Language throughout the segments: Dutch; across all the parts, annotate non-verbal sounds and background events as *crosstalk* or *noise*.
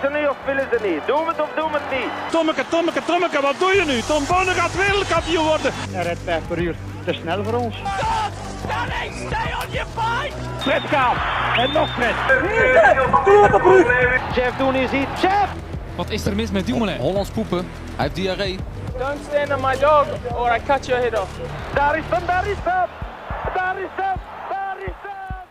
Willen ze niet of willen ze niet? Doen we het of doen we het niet? Tommeke, Tommeke, Tommeke, wat doe je nu? Tom Bonne gaat wereldkampioen worden. Hij rijdt 5 per uur. Te snel voor ons. stay on your fight. Fred Kaap. En nog Fred. Chef, doen is iets. Chef! Wat is er mis met Dumoulin? Hollands poepen. Hij heeft diarree. Don't stand on my dog or I cut your head off. Daar is hem, daar is hem! Daar is hem, daar is hem!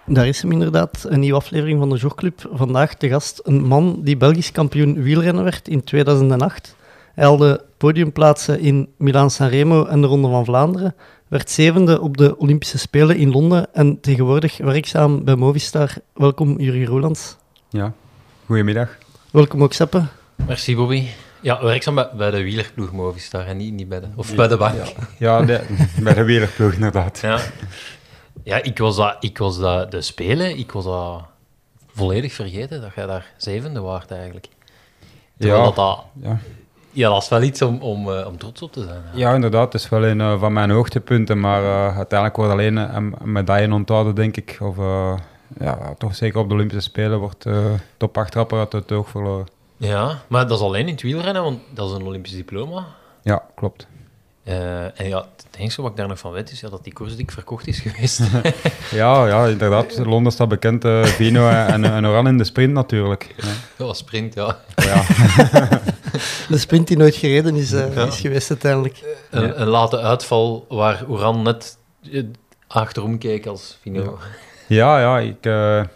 Daar is hem inderdaad, een nieuwe aflevering van de Jogclub. Vandaag de gast een man die Belgisch kampioen wielrennen werd in 2008. Hij haalde podiumplaatsen in Milaan-San Remo en de Ronde van Vlaanderen, werd zevende op de Olympische Spelen in Londen en tegenwoordig werkzaam bij Movistar. Welkom Jurie Roelands. Ja, goedemiddag. Welkom ook Seppe. Merci Bobby. Ja, werkzaam bij, bij de wielerploeg Movistar en niet, niet bij de... Of bij de bank. Ja, de, bij de wielerploeg inderdaad. Ja, ja ik was, dat, ik was dat, de Spelen, ik was dat volledig vergeten, dat jij daar zevende waard eigenlijk. Terwijl Ja, dat, dat, ja. ja, dat is wel iets om, om, eh, om trots op te zijn. ja, inderdaad. Het is wel een eh, van mijn hoogtepunten, maar eh, uiteindelijk wordt alleen een, een medaille onthouden, denk ik. Of ja, toch zeker op de Olympische Spelen wordt top 8 trapper uit het oog verloren. Ja, maar dat is alleen in het wielrennen, want dat is een Olympisch diploma. Ja, klopt. Eh, en ja, het enige wat ik daar nog van weet is ja, dat die koers dik verkocht is geweest. *laughs* Ja, ja inderdaad. Londen staat bekend, eh Vino en, en Oran in de sprint natuurlijk. Ja. *laughs* dat was sprint, ja. Ja. *laughs* De sprint die nooit gereden is, eh, is geweest uiteindelijk. Een, een late uitval waar Oran net achterom keek als Vino. Ja, ja, ik,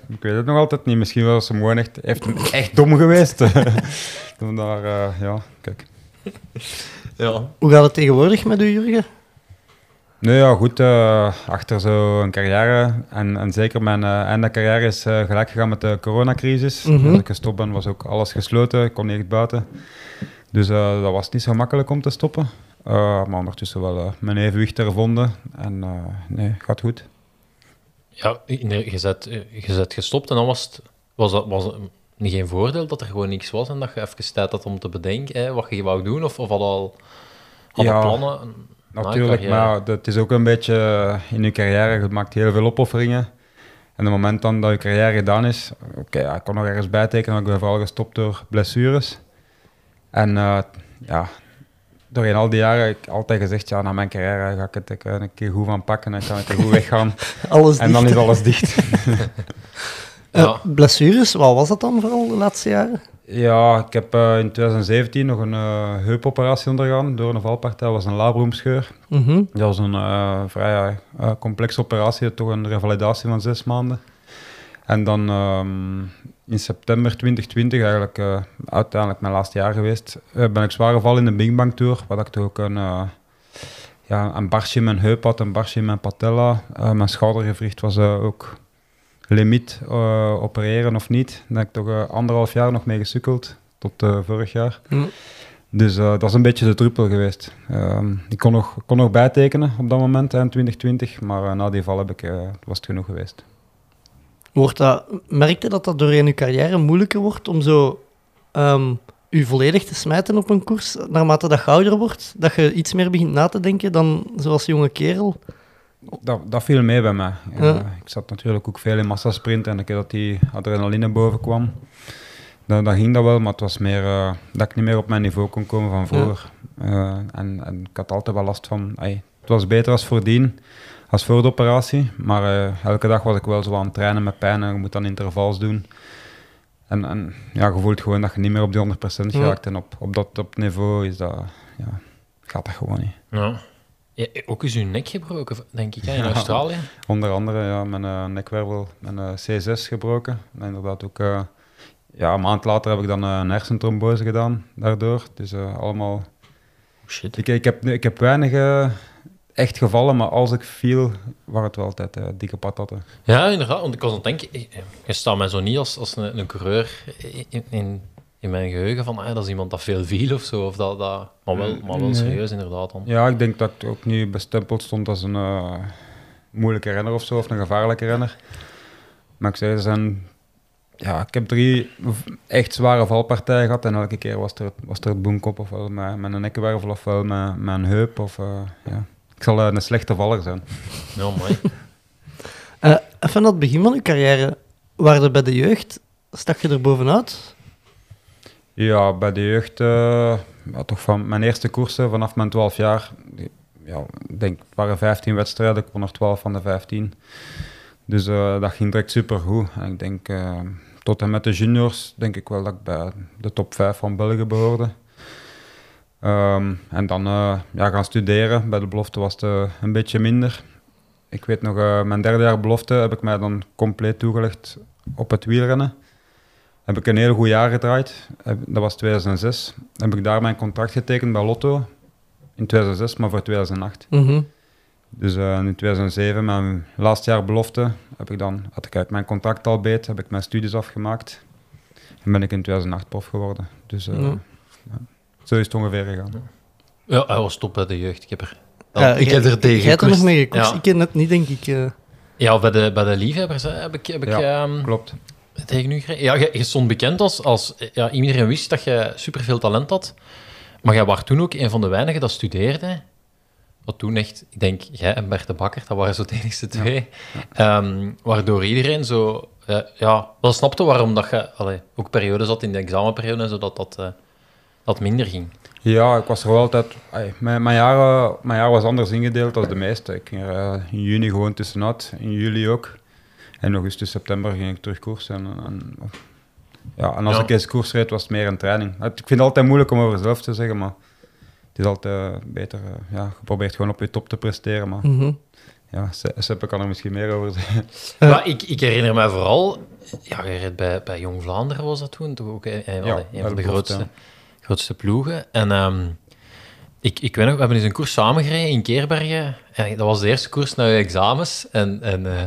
ik weet het nog altijd niet. Misschien was hem gewoon echt, echt dom geweest. Toen daar, eh, ja, kijk. Ja. Hoe gaat het tegenwoordig met u, Jurgen? Nee, ja, goed. eh, achter zo'n carrière, en, en zeker mijn eh einde carrière is eh, gelijk gegaan met de coronacrisis. Mhm. Als ik gestopt ben, was ook alles gesloten. Ik kon niet echt buiten. Dus eh, dat was niet zo makkelijk om te stoppen. Eh, maar ondertussen wel mijn evenwicht hervonden. En eh, nee, gaat goed. Ja, nee, je bent, eh, je bent gestopt en dan was het, was dat, was geen voordeel dat er gewoon niks was en dat je even tijd had om te bedenken hè, wat je wou doen of, of had al had Ja, plannen? Natuurlijk, maar het is ook een beetje eh, in je carrière, je maakt heel veel opofferingen. En op het moment dan dat je carrière gedaan is, oké, ja, ik kon nog ergens bijtekenen, maar ik ben vooral gestopt door blessures. En eh, ja, doorheen al die jaren heb ik altijd gezegd, ja, na mijn carrière ga ik het ik, een keer goed van pakken en kan ik er goed weggaan. *laughs* Alles en dan dicht. is alles dicht. *laughs* Eh, Ja. blessures, wat was dat dan vooral de laatste jaren? ja, ik heb eh, in 2017 nog een eh, heupoperatie ondergaan door een valpartij, dat was een labroomscheur. Mhm. Dat was een vrij complexe operatie, toch een revalidatie van zes maanden. En dan ehm, in september 2020, eigenlijk uiteindelijk mijn laatste jaar geweest, ben ik zwaar gevallen in de Bing Bang Tour, waar ik toch ook een, ja, een barsje in mijn heup had, een barsje in mijn patella. Mijn schoudergewricht was ook limiet eh, opereren of niet. Daar heb ik toch eh, anderhalf jaar nog mee gesukkeld, tot eh, vorig jaar. Dus dat is een beetje de druppel geweest. Ehm, ik kon nog, kon nog bijtekenen op dat moment, eind 2020, maar na die val heb ik, was het genoeg geweest. Wordt dat, merkte dat dat doorheen uw carrière moeilijker wordt om zo ehm, u volledig te smijten op een koers, naarmate dat je ouder wordt? Dat je iets meer begint na te denken dan zoals jonge kerel? Dat, dat viel mee bij mij. Eh, Ja. Ik zat natuurlijk ook veel in massasprint en de keer dat die adrenaline boven kwam, dan, dan ging dat wel, maar het was meer eh, dat ik niet meer op mijn niveau kon komen van vroeger. Eh, en, en ik had altijd wel last van, het was beter als voordien, als voor de operatie, maar eh, elke dag was ik wel zo aan het trainen met pijn en je moet dan intervals doen. En, en ja, je voelt gewoon dat je niet meer op die 100% geraakt en op, op dat op niveau is dat, ja, gaat dat gewoon niet. Ja. Ja, ook is uw nek gebroken, denk ik, hè, in. Australië. Onder andere ja, mijn eh, nekwervel, mijn eh, C6 gebroken. En inderdaad ook, eh, ja, een maand later heb ik dan eh, een hersentrombose gedaan daardoor. Dus eh, allemaal... Oh, shit. Ik, ik, heb, ik heb weinig eh, echt gevallen, maar als ik viel, waren het wel altijd eh, dikke patatten. Ja, inderdaad. Want ik was aan het denken, eh, je staat mij zo niet als, als een, een coureur in, in, in mijn geheugen van, ah, dat is iemand dat veel viel of zo. Of dat, dat, maar, wel, maar wel Nee. serieus, inderdaad. Dan. Ja, ik denk dat ik ook niet bestempeld stond als een eh, moeilijke renner of zo, of een gevaarlijke renner. Maar ik zei, er zijn... Ja, ik heb drie echt zware valpartijen gehad en elke keer was er, was er het boomkop of wel mijn, mijn nekwervel of wel mijn, mijn heup. Of, eh, ja. Ik zal eh, een slechte valler zijn. Ja, mooi. *laughs* Eh, even aan het begin van uw carrière, waren er bij de jeugd, stak je er bovenuit? Ja, bij de jeugd, ja, toch van mijn eerste koersen vanaf mijn 12 jaar. Ja, denk, het waren 15 wedstrijden, ik won er 12 van de 15. Dus eh, dat ging direct super goed. En ik denk, eh, tot en met de juniors, denk ik wel dat ik bij de top 5 van België behoorde. Ehm, en dan ja, gaan studeren. Bij de belofte was het een beetje minder. Ik weet nog, mijn derde jaar belofte heb ik mij dan compleet toegelegd op het wielrennen. Heb ik een heel goed jaar gedraaid. Dat was 2006. Heb ik daar mijn contract getekend bij Lotto. In 2006, maar voor 2008. Mhm. Dus eh, in 2007, mijn laatste jaar belofte, heb ik dan, had ik eigenlijk mijn contract al beet, heb ik mijn studies afgemaakt. En ben ik in 2008 prof geworden. Dus eh, Ja. ja. zo is het ongeveer gegaan. Ja, hij was top bij de jeugd. Ik heb er, Ja, ik heb er tegen Jij hebt er nog mee gekoerst. Ja. Ik ken het niet, denk ik. eh. Ja, bij de, bij de liefhebbers hè, heb ik, heb ik Ja, ehm, Klopt. Tegen u. Ja, je, je stond bekend als... als ja, iedereen wist dat je superveel talent had. Maar jij was toen ook een van de weinigen dat studeerde. Wat toen echt... Ik denk, jij en Bert de Bakker, dat waren zo de enigste twee. Ehm, waardoor iedereen zo... ja, wel snapte waarom dat je... Allee, ook periodes had in de examenperiode en zo, dat dat, eh, dat minder ging. Ja, ik was er wel altijd. mijn, mijn, jaar, mijn jaar was anders ingedeeld dan de meeste. Ik ging er eh, in juni gewoon tussenuit, in juli ook. En in augustus, september ging ik terug koersen. En, en, ja, en als Ja. ik eens koers reed, was het meer een training. Ik vind het altijd moeilijk om over zelf te zeggen, maar het is altijd eh, beter. eh, ja, je probeert gewoon op je top te presteren. Maar Mhm. ja, Se- Seppe kan er misschien meer over zeggen. Maar ik, ik herinner mij vooral... Ja, je reed bij, bij Jong Vlaanderen was dat toen, toch ook een, een, Ja, allee, een bij van de grootste, grootste ploegen. En ehm, ik, ik weet nog, we hebben eens een koers samengereden in Keerbergen. En dat was de eerste koers na je examens. En, en eh,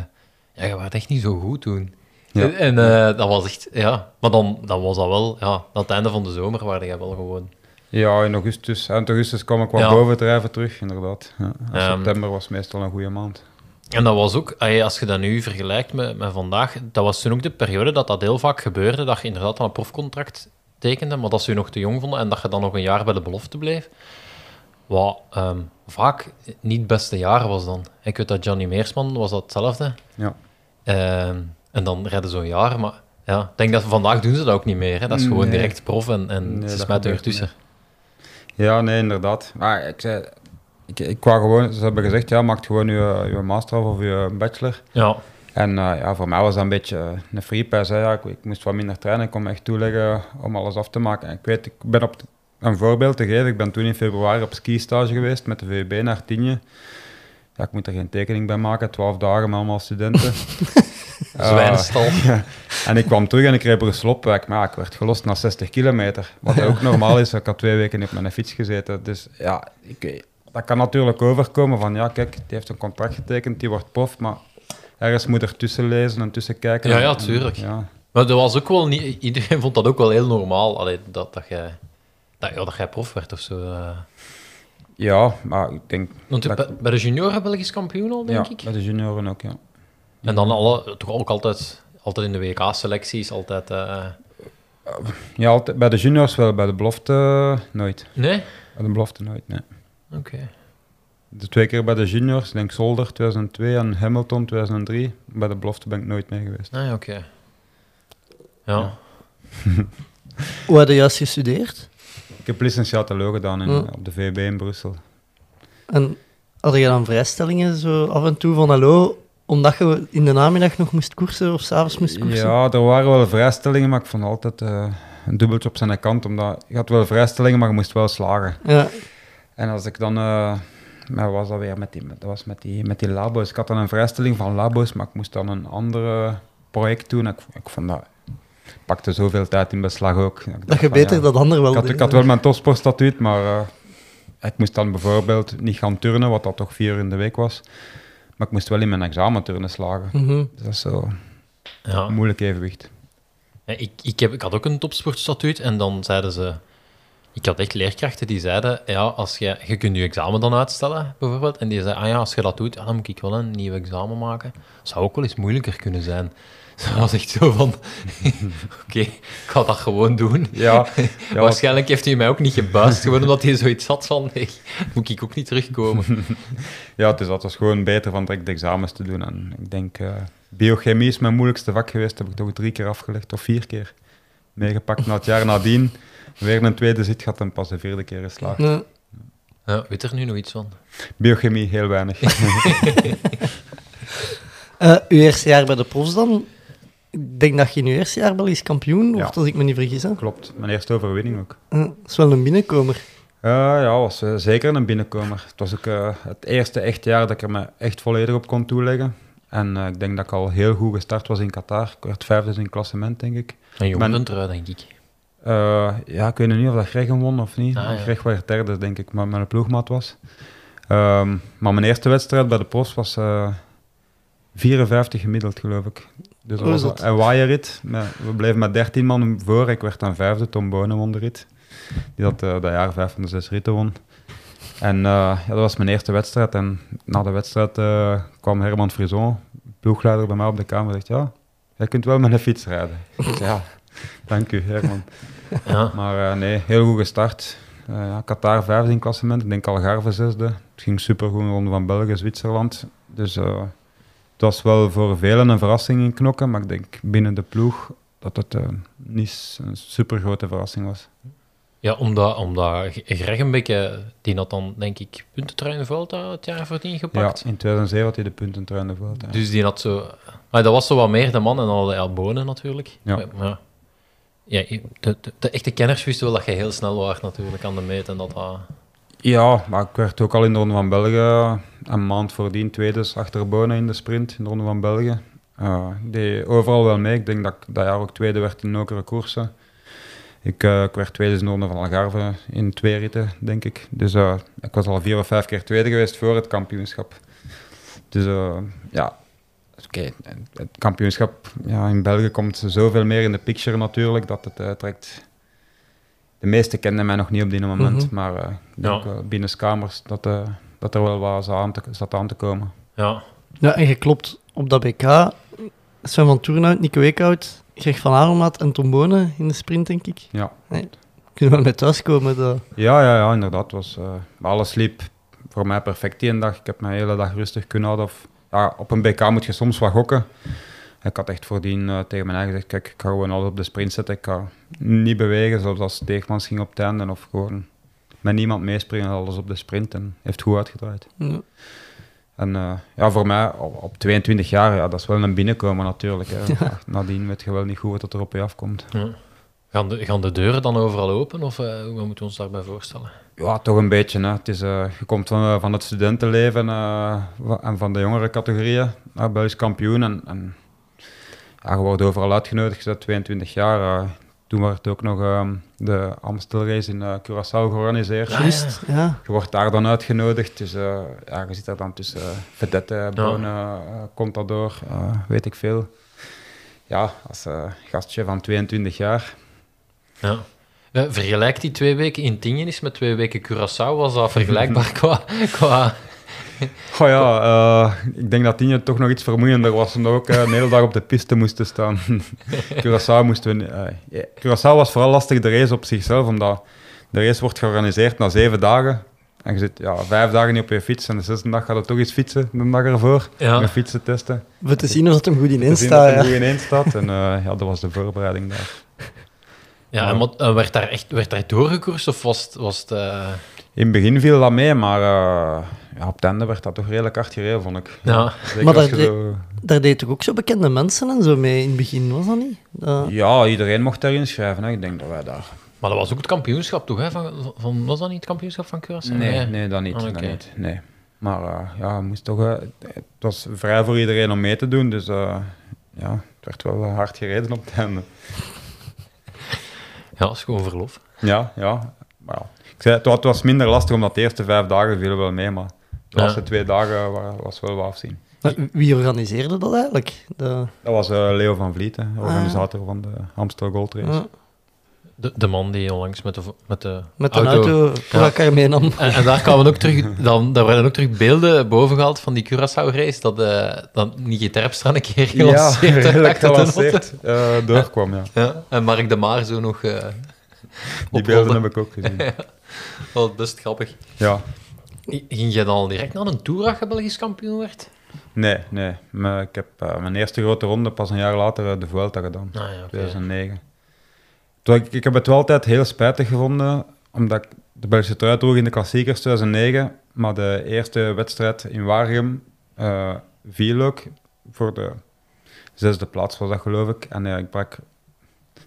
ja, je was echt niet zo goed toen. Ja. En, eh, dat was echt... Ja, maar dan, dan was dat wel... Ja, aan het einde van de zomer waren jij wel gewoon... Ja, in augustus. Eind augustus kwam ik wat Ja. boven drijven terug, inderdaad. Ja. Ehm. september was meestal een goede maand. En dat was ook, als je dat nu vergelijkt met, met vandaag, dat was toen ook de periode dat dat heel vaak gebeurde, dat je inderdaad een profcontract tekende, maar dat ze je nog te jong vonden en dat je dan nog een jaar bij de belofte bleef. Wat ehm, vaak niet het beste jaar was dan. Ik weet dat Johnny Meersman was dat hetzelfde. Ja. Ehm, en dan redden zo'n jaar, maar ja, ik denk dat vandaag doen ze dat ook niet meer. Hè. Dat is gewoon Nee. direct prof en, en Nee, ze smijten er gebeurt tussen. Ja, nee, inderdaad. Maar ik zei, ik, ik wou gewoon, ze hebben gezegd, ja, maak gewoon je, je master of je bachelor. Ja, En eh, ja, voor mij was dat een beetje eh, een free pass. Hè. Ja, ik, ik moest wat minder trainen, ik kon me echt toeleggen om alles af te maken. En ik weet, ik ben op een voorbeeld te geven. Ik ben toen in februari op skistage geweest met de VUB naar Tienje. Ja, ik moet er geen tekening bij maken, 12 dagen met allemaal studenten. *laughs* Eh, zwijnenstal. *laughs* en ik kwam terug en ik reed Brusselopweg, maar ja, ik werd gelost na 60 kilometer. Wat ook normaal is, ik had twee weken op mijn fiets gezeten. Dus ja, ik, dat kan natuurlijk overkomen van, ja kijk, die heeft een contract getekend, die wordt prof, maar ergens moet er tussen lezen en tussen kijken. Ja, ja, en- tuurlijk. ja. Maar dat was ook wel niet... Iedereen vond dat ook wel heel normaal, allee, dat, dat jij... Dat, ja, dat jij prof werd of zo. eh. ja, maar ik denk... Want dat- bij, de junioren Belgisch kampioen al, denk ja, ik. bij de junioren ook, ja. En dan alle, toch ook altijd, altijd in de WK-selecties, altijd... eh, Ja, altijd, bij de juniors wel, bij de belofte nooit. Nee? Bij de belofte nooit, nee. Oké. De twee keer bij de juniors, ik denk Zolder 2002 en Hamilton 2003. Bij de belofte ben ik nooit mee geweest. Nee, oké. Ja. *laughs* Hoe had je juist gestudeerd? Ik heb licentiatelo gedaan in, Ja. op de VB in Brussel. En had je dan vrijstellingen zo af en toe van hallo, omdat je in de namiddag nog moest koersen of s'avonds moest koersen? Ja, er waren wel vrijstellingen, maar ik vond altijd eh, een dubbeltje op zijn kant. Omdat je had wel vrijstellingen, maar je moest wel slagen. Ja. En als ik dan... eh maar was dat weer met die, dat was met die, met die labo's. Ik had dan een vrijstelling van labo's, maar ik moest dan een ander project doen. Ik, ik vond dat... Ik pakte zoveel tijd in beslag ook. Dat je beter ja, dat ander wel Ik had, deed, ik had wel mijn topsportstatuut, maar eh, ik moest dan bijvoorbeeld niet gaan turnen, wat dat toch vier uur in de week was. Maar ik moest wel in mijn examen turnen slagen. Mhm. Dus dat is zo ja. een moeilijk evenwicht. Ja, ik, ik, heb, ik had ook een topsportstatuut en dan zeiden ze... Ik had echt leerkrachten die zeiden, ja, als je, je kunt je examen dan uitstellen, bijvoorbeeld. En die zeiden, ah ja, als je dat doet, ja, dan moet ik wel een nieuw examen maken. Dat zou ook wel eens moeilijker kunnen zijn. Dus dat was echt zo van, *laughs* oké, ik ga dat gewoon doen. Ja, ja *laughs* Waarschijnlijk heeft hij mij ook niet gebuist, gewoon omdat hij zoiets had van, nee, moet ik ook niet terugkomen. *laughs* ja het, is, dat was gewoon beter van direct de examens te doen. En ik denk, eh, biochemie is mijn moeilijkste vak geweest. Heb ik toch drie keer afgelegd, of vier keer meegepakt na het jaar nadien. weer een tweede zit gehad en pas de vierde keer geslaagd. Ja. Ja, weet er nu nog iets van? Biochemie, heel weinig. Eh, uw eerste jaar bij de profs dan? Ik denk dat je in uw eerste jaar Belgisch kampioen wordt, Ja. als ik me niet vergis. Hè? Klopt, mijn eerste overwinning ook. Dat is wel een binnenkomer. Eh, ja, was eh, zeker een binnenkomer. Het was ook eh, het eerste echt jaar dat ik er me echt volledig op kon toeleggen. En eh, ik denk dat ik al heel goed gestart was in Qatar. Ik werd vijfde in het klassement, denk ik. Een Ben- jongerentrui, denk ik. Eh, ja, ik weet niet of dat Greg hem won of niet. Ah, ja. Greg werd derde, denk ik, maar mijn ploegmaat was. Ehm, maar mijn eerste wedstrijd bij de profs was eh 54 gemiddeld, geloof ik. Dus was dat? een waaierrit. We bleven met 13 man voor. Ik werd dan vijfde. Tom Bonen won de rit. Die dat, eh, dat jaar vijf van de zes ritten won. En eh, ja, dat was mijn eerste wedstrijd. En na de wedstrijd eh, kwam Herman Frison, ploegleider bij mij op de kamer, en zegt ja, jij kunt wel met een fiets rijden. Ik zei, ja, *laughs* dank u Herman. Ja. Maar nee, heel goed gestart. Eh, ja, Qatar vijfde in klassement, ik denk Algarve zesde. Het ging supergoed in de ronde van België, Zwitserland. Dus eh, was wel voor velen een verrassing in knokken, maar ik denk binnen de ploeg dat het eh, niet een super grote verrassing was. Ja, omdat, omdat Greg een beetje, die had dan, denk ik, puntentrui in Vuelta het jaar voordien gepakt. Ja, in 2007 had hij de punten trui in de ja. Dus die had zo... Maar dat was zo wat meer de man en dan hadden ja, Bonen natuurlijk. Ja. Maar, maar ja, de, de, de echte kenners wisten wel dat je heel snel was natuurlijk aan de meet en dat dat... Ja, maar ik werd ook al in de Ronde van België een maand voordien tweede achter Bonen in de sprint in de Ronde van België. Eh, ik deed overal wel mee. Ik denk dat ik dat jaar ook tweede werd in nokere koersen. Ik, eh, werd tweede in de Ronde van Algarve in twee ritten, denk ik. Dus eh, ik was al vier of vijf keer tweede geweest voor het kampioenschap. Dus eh, ja, Het kampioenschap ja, in België komt zoveel meer in de picture natuurlijk, dat het eh, trekt... De meesten kenden mij nog niet op die moment, Mhm. maar eh, ik denk Ja. wel binnenskamers dat, eh, dat er wel wat zat aan te, zat aan te komen. Ja, Ja, en je klopt op dat BK. Sven van Toornhout, Nico Eekhout, Greg van Adelmaat en Tom Bonen in de sprint, denk ik. Ja, Kunnen we wel met thuiskomen. Dat... ja, ja, ja inderdaad. Was, eh, alles liep voor mij perfect die een dag. Ik heb mijn hele dag rustig kunnen houden. Of, ja, op een BK moet je soms wat gokken. Ik had echt voordien eh, tegen mijn eigen gezegd, kijk, ik ga gewoon alles op de sprint zetten. Ik ga niet bewegen, zoals als Steegmans ging op het einde. Of gewoon met niemand meespringen, alles op de sprint. En heeft goed uitgedraaid. Ja. En eh, ja, voor mij, op, op 22 jaar, ja, dat is wel een binnenkomen natuurlijk. Hè. *laughs* Nadien weet je wel niet goed wat er op je afkomt. ja. Gaan, de, gaan de deuren dan overal open of eh, hoe moeten we ons daarbij voorstellen? Ja, toch een beetje. Hè. Het is, eh, je komt van, van het studentenleven eh, en van de jongere categorieën naar Belgisch kampioen. En, en ja, je wordt overal uitgenodigd, je bent 22 jaar. eh. toen werd ook nog ehm, de Amstel Race in eh, Curaçao georganiseerd. Juist, ja. Je wordt daar dan uitgenodigd, dus eh, ja, je zit daar dan tussen uh, Vedette, Bonen, eh, Contador, eh, weet ik veel. Ja, als eh, gastje van 22 jaar. Ja. Eh, vergelijk die twee weken in Tingenis met twee weken Curaçao. Was dat vergelijkbaar *laughs* qua... qua... *laughs* Oh ja, eh, ik denk dat Tienje toch nog iets vermoeiender was, omdat we ook eh, een hele dag op de piste moesten staan. *laughs* Curaçao moesten we... ja, Curaçao was vooral lastig de race op zichzelf, omdat de race wordt georganiseerd na zeven dagen. En je zit ja, vijf dagen niet op je fiets en de zesde dag gaat het toch eens fietsen, de dag ervoor. Ja. Met fietsen testen. We te zien of het hem goed in Te zien staat. dat goed ineen staat. En eh, ja, dat was de voorbereiding daar. Ja, en wat, eh, werd daar echt werd daar doorgekoerst of was het... Was het In het begin viel dat mee, maar eh, ja, op het einde werd dat toch redelijk hard gereden, vond ik. Ja. Zeker Maar de- zo... Daar deed toch ook zo bekende mensen en zo mee in het begin, was dat niet? Ja, iedereen mocht daarin schrijven. Hè. Ik denk dat wij daar... Maar dat was ook het kampioenschap, toch? Hè? Van, van, was dat niet het kampioenschap van Curaçao? Nee, nee, dat niet. Ah, dat niet nee. Maar eh, ja, moest toch, eh, het was vrij voor iedereen om mee te doen. Dus eh, ja, het werd wel hard gereden op het einde. Ja, dat is gewoon verlof. Ja, ja. Maar ja. Zei, het, wa- het was minder lastig, omdat de eerste vijf dagen vielen wel mee. Maar de Ja. laatste twee dagen wa- was wel wat afzien. Wie organiseerde dat eigenlijk? De... Dat was eh, Leo van Vliet, hè, organisator van de Amstel Gold Race. Ja, De, de man die onlangs met de, met de met een auto, Ja. elkaar meenam. En, en daar kwamen ook terug, dan, daar werden ook terug beelden boven gehaald van die Curaçao-race, dat, eh dat Nicky Terpstra een keer Ja, gelanceerd redelijk de eh, doorkwam, ja. Ja, en Mark de Maar zo nog... eh Die beelden heb ik ook gezien. *laughs* *laughs* Wel best grappig. Ja. Ging jij dan al direct naar een Tour als je Belgisch kampioen werd? Nee, nee. Maar ik heb eh, mijn eerste grote ronde pas een jaar later eh, de Vuelta gedaan. Ah ja, oké. 2009. Terwijl ik, ik heb het wel altijd heel spijtig gevonden, omdat ik de Belgische trui droeg in de klassiekers 2009, maar de eerste wedstrijd in Waregem eh, viel ook voor de zesde plaats was dat geloof ik. En ik brak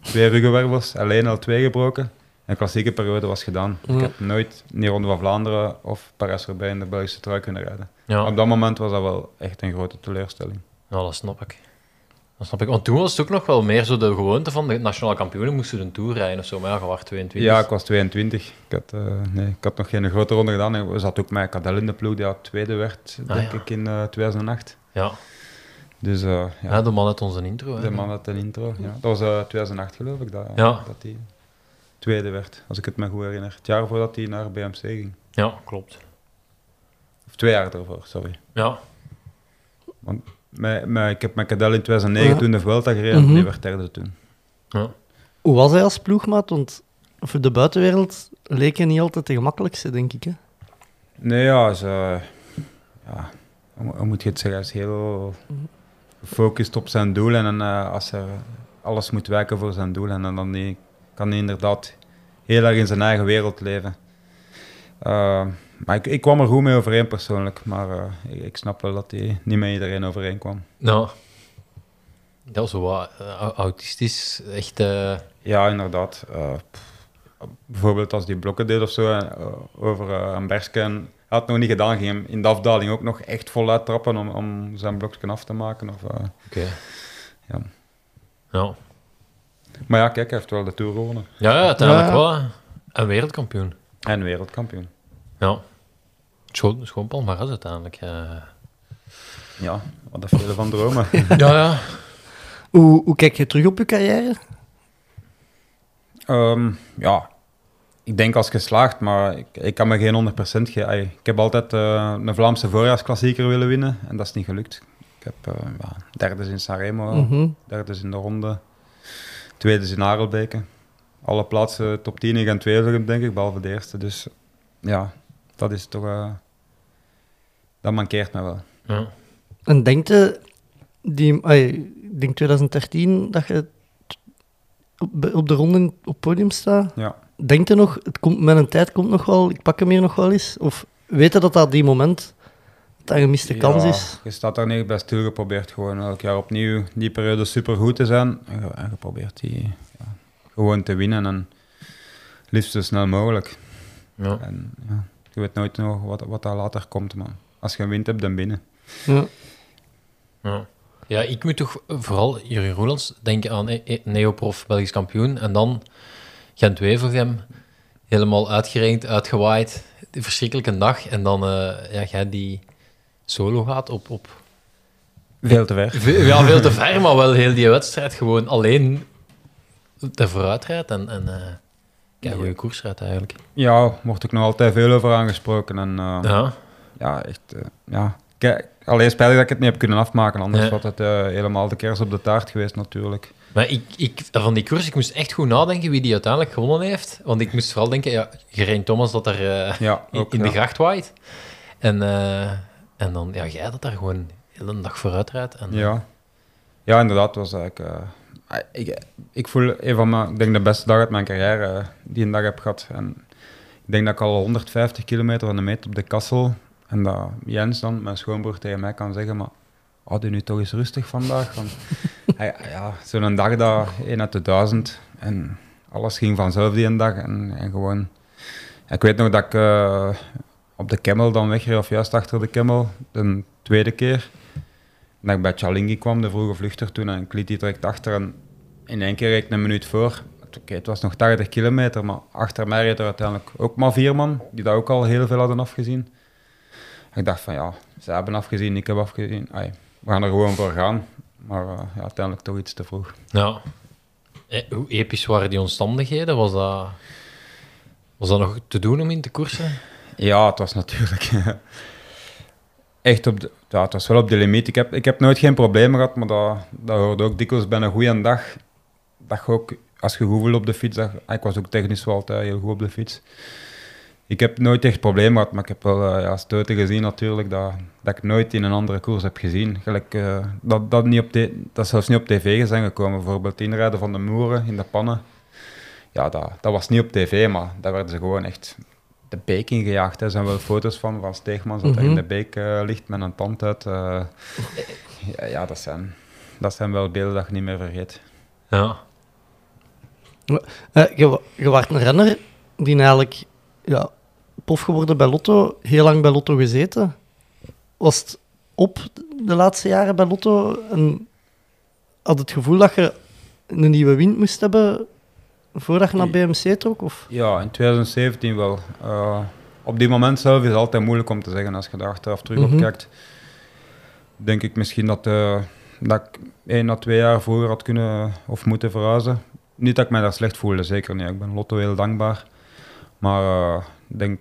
twee ruggenwervels, alleen al twee gebroken. En de klassieke periode was gedaan. Ik heb nooit in Ronde van Vlaanderen of Parijs-Roubaix in de Belgische trui kunnen rijden. Ja. Op dat moment was dat wel echt een grote teleurstelling. Ja, dat snap ik. Dat snap ik. Want toen was het ook nog wel meer zo de gewoonte van de nationale kampioenen moesten een tour rijden of zo, maar ja, je was 22. Ja, ik was 22. Ik had, eh, nee, ik had nog geen grote ronde gedaan. We zat ook met Cadel in de ploeg, die had tweede werd, Ah, denk ja. ik, in eh, 2008. Ja. Dus eh, ja, Ja, de man uit onze intro. Hè. de man had een intro. Ja. Dat was eh, 2008 geloof ik, dat, Ja. dat hij tweede werd, als ik het me goed herinner. Het jaar voordat hij naar BMC ging. Ja, klopt. Of twee jaar ervoor, sorry. Ja. Met, met, ik heb met Cadel in 2009 Ja. toen de Vuelta gereden, Mhm. die werd derde toen. ja. Hoe was hij als ploegmaat? Want voor de buitenwereld leek hij niet altijd de gemakkelijkste, denk ik. Hè? Nee, ja, ze, ja hoe, moet je het zeggen? Hij is heel gefocust op zijn doel en dan, eh, als er alles moet wijken voor zijn doel en dan, dan die, kan hij inderdaad heel erg in zijn eigen wereld leven. Eh, maar ik, ik kwam er goed mee overeen persoonlijk, maar eh, ik, ik snap wel dat hij niet met iedereen overeen kwam. Nou. Ja, zo wat eh, au- autistisch. Echt. Ja, inderdaad. Bijvoorbeeld als die blokken deed of zo, over een bergske. en Hij had het nog niet gedaan, ging hem in de afdaling ook nog echt voluit trappen om, om zijn blokje af te maken. Of, Oké. Ja. Ja. Maar ja, kijk, hij heeft wel de Tour gewonnen. Ja, ja, uiteindelijk Ja. wel. hè. En wereldkampioen. En wereldkampioen. Ja. Schoon, schoon palmares uiteindelijk. eh. Ja, wat dat vele van dromen. *laughs* ja, ja. Hoe, hoe kijk je terug op je carrière? Ehm, ja, ik denk als geslaagd, maar ik, ik kan me geen 100% geven. Ai, Ik heb altijd eh, een Vlaamse voorjaarsklassieker willen winnen en dat is niet gelukt. Ik heb eh ja, derde in Sanremo, Mhm. derde in de ronde, tweede in Arelbeke. Alle plaatsen top 10 in Gent-Wevelgem, denk ik, behalve de eerste. Dus ja, dat is toch... eh, dat mankeert me wel. ja. En denk je, die, denk 2013, dat je op, op de ronde op het podium staat. Ja. Denk je nog, het komt, mijn tijd komt nog wel, ik pak hem hier nog wel eens? Of weet je dat dat die moment, dat een gemiste kans Ja, is? Je staat daar niet bij stil, je probeert gewoon elk jaar opnieuw die periode super goed te zijn. En je, en je probeert die ja, gewoon te winnen en liefst zo snel mogelijk. ja. En ja, je weet nooit nog wat, wat daar later komt, maar als je wint hebt, dan binnen. Ja. Ja. ja, ik moet toch vooral Jurgen Roelands denken aan eh, eh, neoprof Belgisch kampioen en dan Gent-Wevelgem, helemaal uitgerenkt, uitgewaaid, die verschrikkelijke dag en dan eh ja, jij die solo gaat op, op Veel te ver. ve- ja, veel te ver, maar wel heel die wedstrijd gewoon alleen de vooruitrijdt en, en eh ja, goede koers rijdt eigenlijk. Ja, wordt ook nog altijd veel over aangesproken. En uh, ja, Ja, echt. Uh, ja. Kijk, alleen spijtig dat ik het niet heb kunnen afmaken, anders Ja. was het uh, helemaal de kers op de taart geweest natuurlijk. Maar ik, ik, van die koers, ik moest echt goed nadenken wie die uiteindelijk gewonnen heeft. Want ik moest vooral denken, ja, Gerijn Thomas dat er eh, Ja, *laughs* in, ook, in de gracht waait. En, eh, en dan, ja, jij dat daar gewoon de hele dag vooruit rijdt. En, Ja. ja, inderdaad. Was eigenlijk, eh, ik, ik voel een van mijn, ik denk de beste dag uit mijn carrière eh, die een dag heb gehad. En ik denk dat ik al 150 kilometer van de meet op de kassel. En dat Jens dan, mijn schoonbroer, tegen mij kan zeggen, maar had u nu toch eens rustig vandaag? Want, *laughs* ja, zo'n dag dat 1 uit de 1000 en alles ging vanzelf die een dag. En, en gewoon, ik weet nog dat ik eh, op de Kemmel dan wegreed, of juist achter de Kemmel, de tweede keer. Dat ik bij Chalingi kwam, de vroege vluchter toen, en ik liet die direct achter. En in één keer reed ik een minuut voor. Oké, het was nog 80 kilometer, maar achter mij reed er uiteindelijk ook maar vier man, die dat ook al heel veel hadden afgezien. Ik dacht van ja, ze hebben afgezien, ik heb afgezien. We gaan er gewoon voor gaan. Maar eh, ja, uiteindelijk toch iets te vroeg. Ja. Eh, Hoe episch waren die omstandigheden? Was dat, was dat nog te doen om in te koersen? Ja, het was natuurlijk *laughs* echt op ja, het was wel op de limiet. Ik heb, ik heb nooit geen problemen gehad, maar dat, dat hoorde ook dikwijls bij een goede dag. Dat je ook, als je goed voelt op de fiets, dat, ik was ook technisch wel altijd heel goed op de fiets. Ik heb nooit echt problemen gehad, maar ik heb wel eh, ja, stoten gezien natuurlijk, dat, dat ik nooit in een andere koers heb gezien. Gelijk, eh, dat, dat, niet op de, dat zelfs niet op tv zijn gekomen. Bijvoorbeeld inrijden van de Moeren in de pannen. ja, dat, dat was niet op tv, maar daar werden ze gewoon echt de beek ingejaagd. hè. Er zijn wel foto's van, van Steegmans dat hij Mhm. in de beek eh, ligt met een tand uit. eh. ja, ja dat, zijn, dat zijn wel beelden dat je niet meer vergeet. Ja. Eh, je, je was een renner die eigenlijk ja, prof geworden bij Lotto, heel lang bij Lotto gezeten. Was het op de laatste jaren bij Lotto en had het gevoel dat je een nieuwe wind moest hebben voordat je naar BMC trok? Of? Ja, in 2017 wel. Eh, op die moment zelf is het altijd moeilijk om te zeggen als je daar achteraf terug Mhm. op kijkt. Denk ik misschien dat, eh, dat ik één à twee jaar vroeger had kunnen of moeten verhuizen. Niet dat ik mij daar slecht voelde, zeker niet. Ik ben Lotto heel dankbaar. Maar eh, ik denk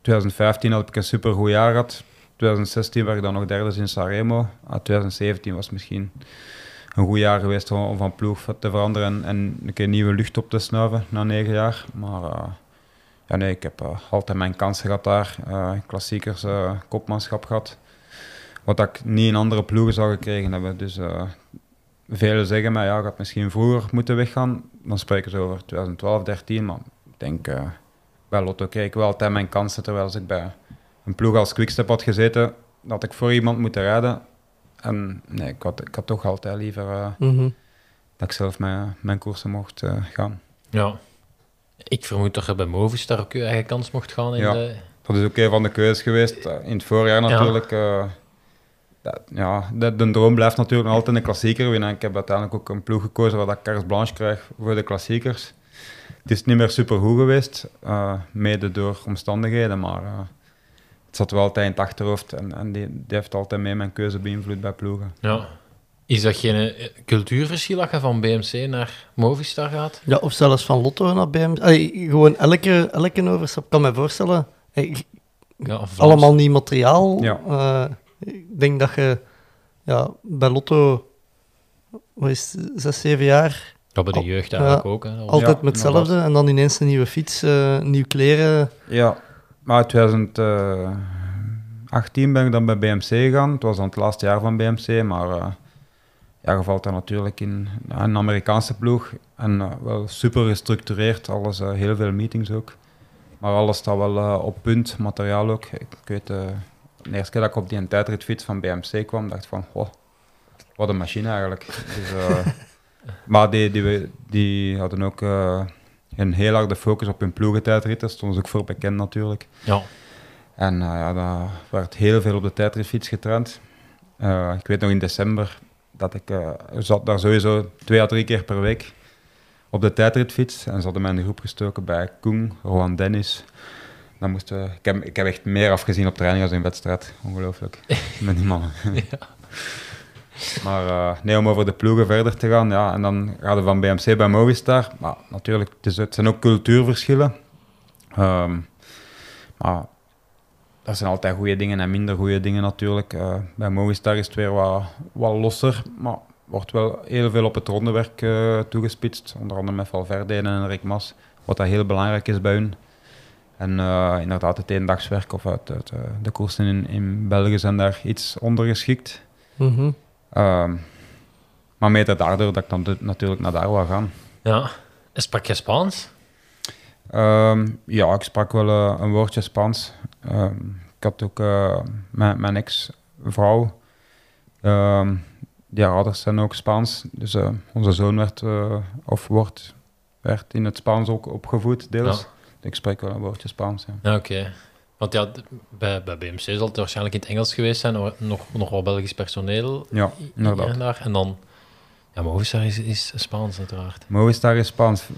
2015 had ik een supergoed jaar gehad. 2016 werd ik dan nog derde in Sanremo. Ah, 2017 was misschien een goed jaar geweest om, van ploeg te veranderen en, en een keer nieuwe lucht op te snuiven na negen jaar. Maar eh, ja, nee, ik heb eh, altijd mijn kansen gehad daar. Eh, klassiekers, kopmanschap gehad. Wat ik niet in andere ploegen zou gekregen hebben. Dus velen zeggen mij, ja, ik had misschien vroeger moeten weggaan. Dan spreken ze over 2012, 13. Maar ik denk, bij Lotto kreeg ik wel altijd mijn kansen. Terwijl als ik bij een ploeg als Quickstep had gezeten, dat ik voor iemand moeten rijden. En nee, ik had, ik had toch altijd liever eh, Mhm. dat ik zelf mijn, mijn koersen mocht eh, gaan. ja. Ik vermoed dat je bij Movistar ook je eigen kans mocht gaan in Ja. de... Dat is ook een van de keuzes geweest. Eh, in het voorjaar Ja. natuurlijk. eh, dat, ja, de, de droom blijft natuurlijk nog altijd een klassieker winnen. Ik heb uiteindelijk ook een ploeg gekozen waar ik carte blanche krijg voor de klassiekers. Het is niet meer super goed geweest, eh, mede door omstandigheden, maar het zat wel altijd in het achterhoofd en, en die, die heeft altijd mee mijn keuze beïnvloed bij ploegen. Ja. Is dat geen eh, cultuurverschil dat je van BMC naar Movistar gaat? Ja, of zelfs van Lotto naar BMC. Allee, gewoon elke, elke overstap. Ik kan me voorstellen, hey, Ja, of Vlaams? allemaal nieuw materiaal. Ja. Eh, ik denk dat je ja, bij Lotto, wat is het, zes, zeven jaar, Ja, bij de jeugd eigenlijk ja, ook. Hè. Altijd Ja, met hetzelfde. En dan ineens een nieuwe fiets, eh nieuw kleren. Ja, maar 2018 ben ik dan bij BMC gegaan. Het was dan het laatste jaar van BMC, maar eh, ja, je valt dan natuurlijk in een Amerikaanse ploeg. En eh, wel super gestructureerd, alles, eh, heel veel meetings ook. Maar alles staat wel op punt, materiaal ook. Ik, ik weet, de eerste keer dat ik op die tijdritfiets van BMC kwam, dacht ik van, oh, wat een machine eigenlijk. Dus, *laughs* maar die, die, die hadden ook een heel harde focus op hun ploegentijdritten, daar stonden ze ook voor bekend natuurlijk. Ja. En eh, ja, daar werd heel veel op de tijdritfiets getraind. Eh, ik weet nog in december dat ik eh, zat daar sowieso twee à drie keer per week op de tijdritfiets. En ze hadden mij in de groep gestoken bij Koen, Rowan Dennis. Dan moesten we, ik, heb, ik heb echt meer afgezien op training als in wedstrijd. Ongelooflijk. *laughs* Met die mannen. Maar eh, nee, om over de ploegen verder te gaan. Ja, en dan gaan we van BMC bij Movistar. Maar natuurlijk, het, zijn ook cultuurverschillen. Ehm, maar er zijn altijd goede dingen en minder goede dingen natuurlijk. Eh, bij Movistar is het weer wat, wat losser, maar wordt wel heel veel op het rondewerk eh, toegespitst. Onder andere met Valverde en Rick Mas, wat dat heel belangrijk is bij hun. En inderdaad, het eendagswerk of eh, de koersen in, in België zijn daar iets ondergeschikt. Mhm. Ehm, maar mede daardoor dat ik dan de- natuurlijk naar daar wil gaan. ja. En sprak je Spaans? Ehm, ja, ik sprak wel eh, een woordje Spaans. Ehm, ik had ook eh, mijn, mijn ex-vrouw, die ouders zijn ook Spaans. Dus eh, onze zoon werd, of wordt, werd in het Spaans ook opgevoed, deels. Ja. Ik spreek wel een woordje Spaans, ja. Ja, oké. Want ja, bij, bij BMC zal het waarschijnlijk in het Engels geweest zijn, nog, nog wel Belgisch personeel Ja, inderdaad. en daar. En dan, ja, Movistar is, is Spaans uiteraard. Movistar is Spaans.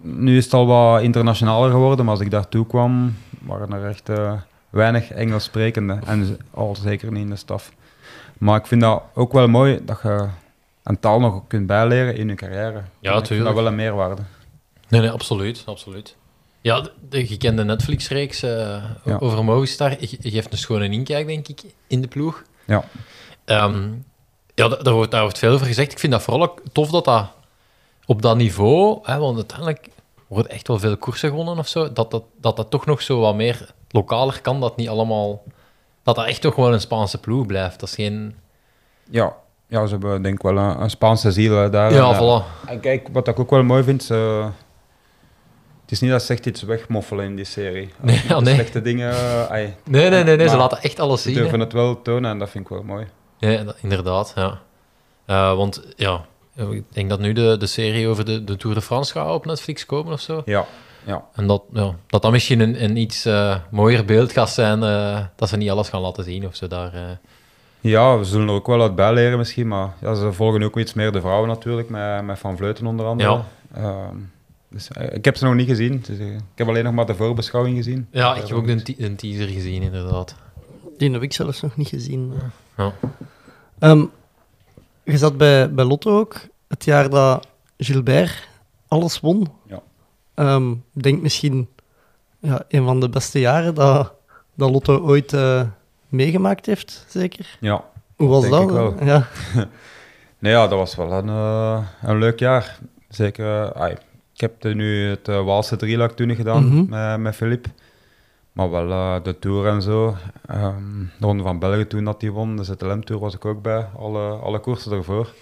Nu is het al wat internationaler geworden, maar als ik daartoe kwam, waren er echt eh, weinig Engels sprekenden. En al zeker niet in de staf. Maar ik vind dat ook wel mooi dat je een taal nog kunt bijleren in je carrière. En ik vind tuurlijk. dat wel een meerwaarde. Nee, nee, absoluut. absoluut. Ja, de, de gekende Netflix-reeks eh, Ja. over Movistar ge- geeft een schone inkijk, denk ik, in de ploeg. Ja. Ehm, ja, da- daar wordt, daar wordt veel over gezegd. Ik vind dat vooral ook tof dat dat op dat niveau, hè, want uiteindelijk wordt echt wel veel koersen gewonnen of zo, dat dat, dat dat toch nog zo wat meer lokaler kan, dat niet allemaal... Dat dat echt toch gewoon een Spaanse ploeg blijft. Dat is geen... Ja, ja ze hebben denk ik wel een, een Spaanse ziel daar. Ja, eh, voilà. En kijk, wat ik ook wel mooi vind, ze, Het is niet dat ze echt iets wegmoffelen in die serie. Nee, de nee. slechte dingen... eh, ai, Nee, nee, nee, nee ze laten echt alles ze zien. hè. durven het wel tonen en dat vind ik wel mooi. Ja, dat- inderdaad, ja. Eh, want ja, ik denk dat nu de, de serie over de, de Tour de France gaat op Netflix komen of zo. Ja, ja. En dat, ja, dat dan misschien een, een iets eh, mooier beeld gaat zijn, dat ze niet alles gaan laten zien of zo daar. Ja, we zullen er ook wel uit bij leren misschien, maar ja, ze volgen ook iets meer de vrouwen natuurlijk, met, met Van Vleuten onder andere. Ja. Ehm, dus, eh, ik heb ze nog niet gezien, dus, eh, ik heb alleen nog maar de voorbeschouwing gezien. Ja, ik heb ook een, te- een teaser gezien, inderdaad. Die heb ik zelfs nog niet gezien. Ja. Ehm, je zat bij, bij Lotto ook, het jaar dat Gilbert alles won. Ja. Ehm, Ik denk misschien ja, een van de beste jaren dat, dat Lotto ooit eh, meegemaakt heeft, zeker. Ja, Hoe was denk dat? ik wel. Ja. *laughs* nee, ja, dat was wel een, een leuk jaar. Zeker, ai, ik heb nu het uh, Waalse drieluik toen gedaan Mhm. met, met Filip. Maar wel eh, de Tour en zo. Ehm, de Ronde van België toen dat die won. De ZLM-tour was ik ook bij. Alle, alle koersen ervoor.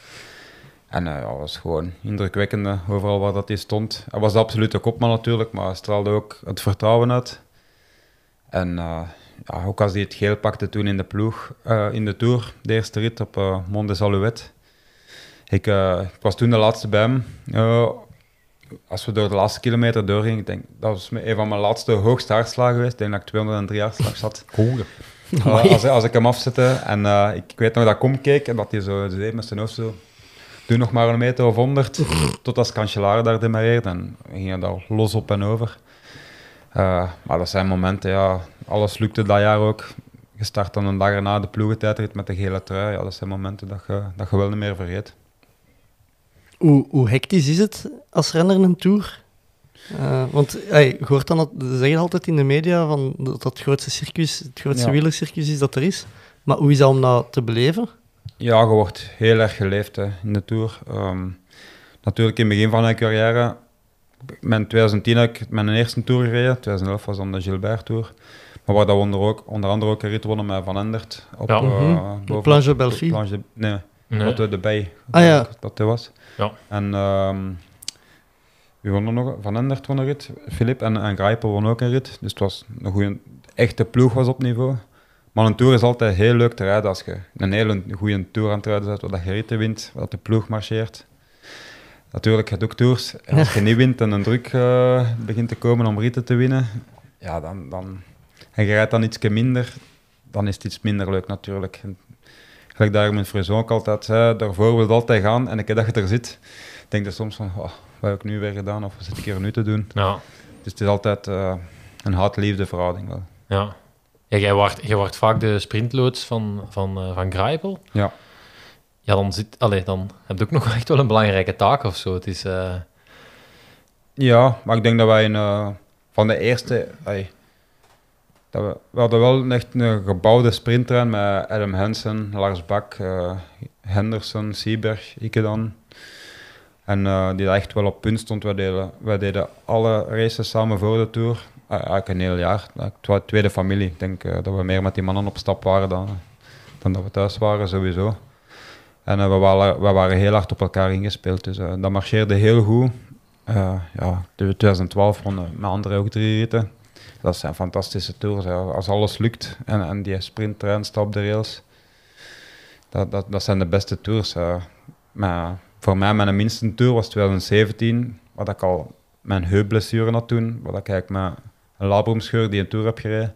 En eh, ja, was gewoon indrukwekkend eh, overal waar dat hij stond. Hij was de absolute kopman natuurlijk, maar hij straalde ook het vertrouwen uit. En eh, ja, ook als hij het geel pakte toen in de ploeg, eh, in de Tour, de eerste rit op eh Mont des Alouettes. Ik, eh, ik was toen de laatste bij hem. Eh, als we door de laatste kilometer doorgingen, denk, dat was een van mijn laatste hoogste hartslagen geweest. Ik denk dat ik 203 hartslag zat. *laughs* Uh, als, als ik hem afzette en uh, ik, ik weet nog dat ik omkeek en dat hij zo deed met zijn hoofd zo. Doe nog maar een meter of honderd, *laughs* tot als Cancellara daar demareerde en we gingen daar los op en over. Uh, maar dat zijn momenten, ja, alles lukte dat jaar ook. Je start dan een dag erna de ploegentijdrit met de gele trui. Ja, dat zijn momenten dat je, dat je wel niet meer vergeet. Hoe, hoe hectisch is het als renner een Tour? Uh, want hey, je hoort dan, dat, ze zeggen altijd in de media van dat het grootste circus, het grootste ja. wielercircus is dat er is. Maar hoe is dat om dat te beleven? Ja, je wordt heel erg geleefd hè, in de Tour. Um, natuurlijk in het begin van mijn carrière, in 2010 heb ik mijn eerste Tour gereden, 2011 was dan de Gilbert Tour. Maar waar dat we onder, ook, onder andere ook een rit wonnen met Van Endert. Op, ja. uh, mm -hmm. Planche Belfie? Planche, nee, nee. dat de bij. Ah, ja. Dat dat was. Ja. En um, wie won er nog? Van Endert won een rit, Filip en, en Grijpel won ook een rit. Dus het was een goede, echte ploeg was op niveau. Maar een tour is altijd heel leuk te rijden als je een hele goede tour aan het rijden bent, waar je ritten wint, waar de ploeg marcheert. Natuurlijk, je hebt ook tours. En als je *laughs* niet wint en een druk uh, begint te komen om ritten te winnen, ja, dan, dan, en je rijdt dan iets minder, dan is het iets minder leuk natuurlijk. En, gelijk daar mijn Frison ook altijd zei, daarvoor wil het altijd gaan en keer dat je er zit, denk je soms van, oh, wat heb ik nu weer gedaan of wat zit ik hier nu te doen? Ja. Dus het is altijd uh, een haat-liefde verhouding wel. Ja. ja jij, wordt, jij wordt vaak de sprintloods van, van, uh, van Grijpel. Ja. Ja, dan, zit, allez, dan heb je ook nog *laughs* echt wel een belangrijke taak of zo. Het is, uh... Ja, maar ik denk dat wij een, uh, van de eerste... Ay, we, we hadden wel echt een gebouwde sprinttrein met Adam Hansen, Lars Bak, uh, Henderson, Sieberg, ik dan. En uh, die echt wel op punt stond. Wij deden, wij deden alle races samen voor de Tour. Uh, eigenlijk een heel jaar. Het was tweede familie. Ik denk dat we meer met die mannen op stap waren dan, dan dat we thuis waren, sowieso. En we waren, we, waren, heel hard op elkaar ingespeeld. Dus dat marcheerde heel goed. ja, 2012 wonnen met anderen ook drie ritten. Dat zijn fantastische tours. Hè. Als alles lukt en, en die sprinttrein staat op de rails. Dat, dat, dat zijn de beste tours. Maar voor mij, mijn minste tour was 2017, wat ik al mijn heupblessure had toen, wat ik eigenlijk met een labroomscheur die een tour heb gereden.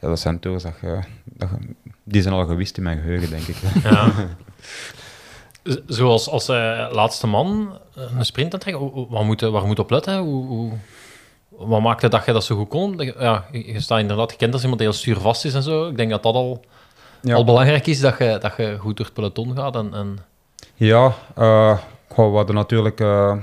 Ja, dat zijn tours dat je, dat je, die zijn al gewist in mijn geheugen, denk ik. Ja. *laughs* Zoals als uh, laatste man een sprint aan trekken, waar moet, waar moet op letten? Hoe, hoe, wat maakte dat je dat zo goed kon? Ja, je, staat inderdaad gekend als iemand die heel stuurvast is en zo. Ik denk dat dat al, ja. al belangrijk is, dat je, dat je goed door het peloton gaat. En, en... Ja, uh, we hadden natuurlijk uh,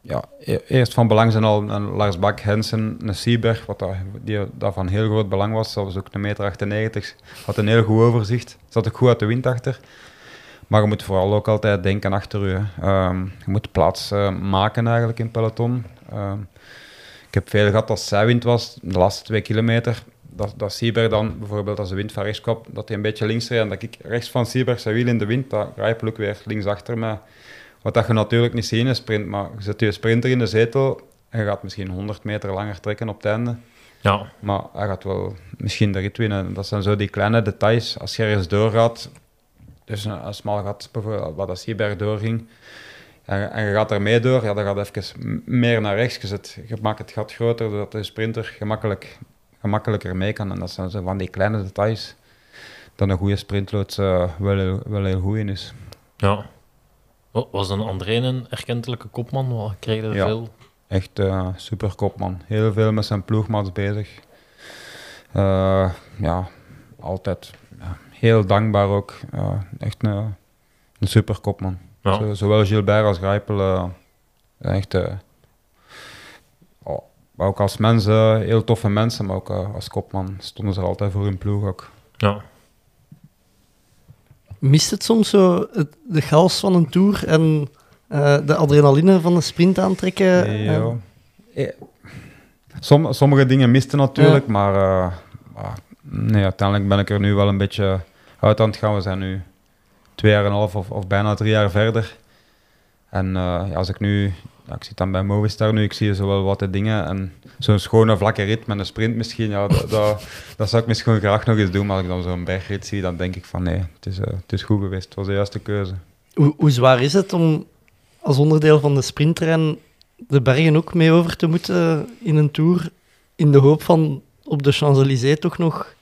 ja, eerst van belang zijn al een Lars Bak, Hensen, een Sieberg, wat dat, die, dat van heel groot belang was. Dat was ook een meter 98, had een heel goed overzicht, zat ook goed uit de wind achter. Maar je moet vooral ook altijd denken achter je. Um, je moet plaats uh, maken eigenlijk in peloton. Um, ik heb veel gehad als zijwind was, de laatste twee kilometer. Dat, dat Sieberg dan bijvoorbeeld als de wind van rechts kwam, dat hij een beetje links reed en dat ik rechts van Sieberg zijn wiel in de wind, dat Grijpel ook weer links achter mij. Wat dat je natuurlijk niet ziet in een sprint, maar je zet je sprinter in de zetel hij gaat misschien 100 meter langer trekken op het einde. Ja, Maar hij gaat wel misschien de rit winnen. Dat zijn zo die kleine details. Als je ergens doorgaat, dus een, een smal gat, bijvoorbeeld, wat als Hieberg doorging, en, en je gaat er mee door, ja, dan gaat even meer naar rechts gezet. Je maakt het gat groter, zodat de sprinter gemakkelijk, gemakkelijker mee kan. En dat zijn zo van die kleine details, dat een goede sprintloods eh, wel, heel- wel heel goed in is. ja. Wa- Was dan André een erkentelijke kopman? Kreeg er Ja. veel? Echt eh super kopman. Heel veel met zijn ploegmaats bezig. Eh, ja, altijd ja, heel dankbaar ook. Echt een, een super kopman. Ja. Zo, zowel Gilbert als Grijpel. eh, echt, eh, oh, ook als mensen, heel toffe mensen, maar ook eh, als kopman stonden ze er altijd voor hun ploeg ook. Ja. Mist het soms zo het, de chaos van een tour en eh, de adrenaline van de sprint aantrekken? Som, sommige dingen misten natuurlijk, maar nee, uiteindelijk ben ik er nu wel een beetje uit aan het gaan. We zijn nu twee jaar en een half of, bijna drie jaar verder. En eh, als ik nu, ik zit dan bij Movistar nu, ik zie zo wel wat de dingen. En zo'n schone vlakke rit met een sprint misschien, ja, dat, dat, zou ik misschien graag nog eens doen. Maar als ik dan zo'n bergrit zie, dan denk ik van nee, het is, eh, het is goed geweest. Het was de juiste keuze. Hoe, hoe zwaar is het om als onderdeel van de sprintterrein de bergen ook mee over te moeten in een tour, in de hoop van op de Champs-Élysées toch nog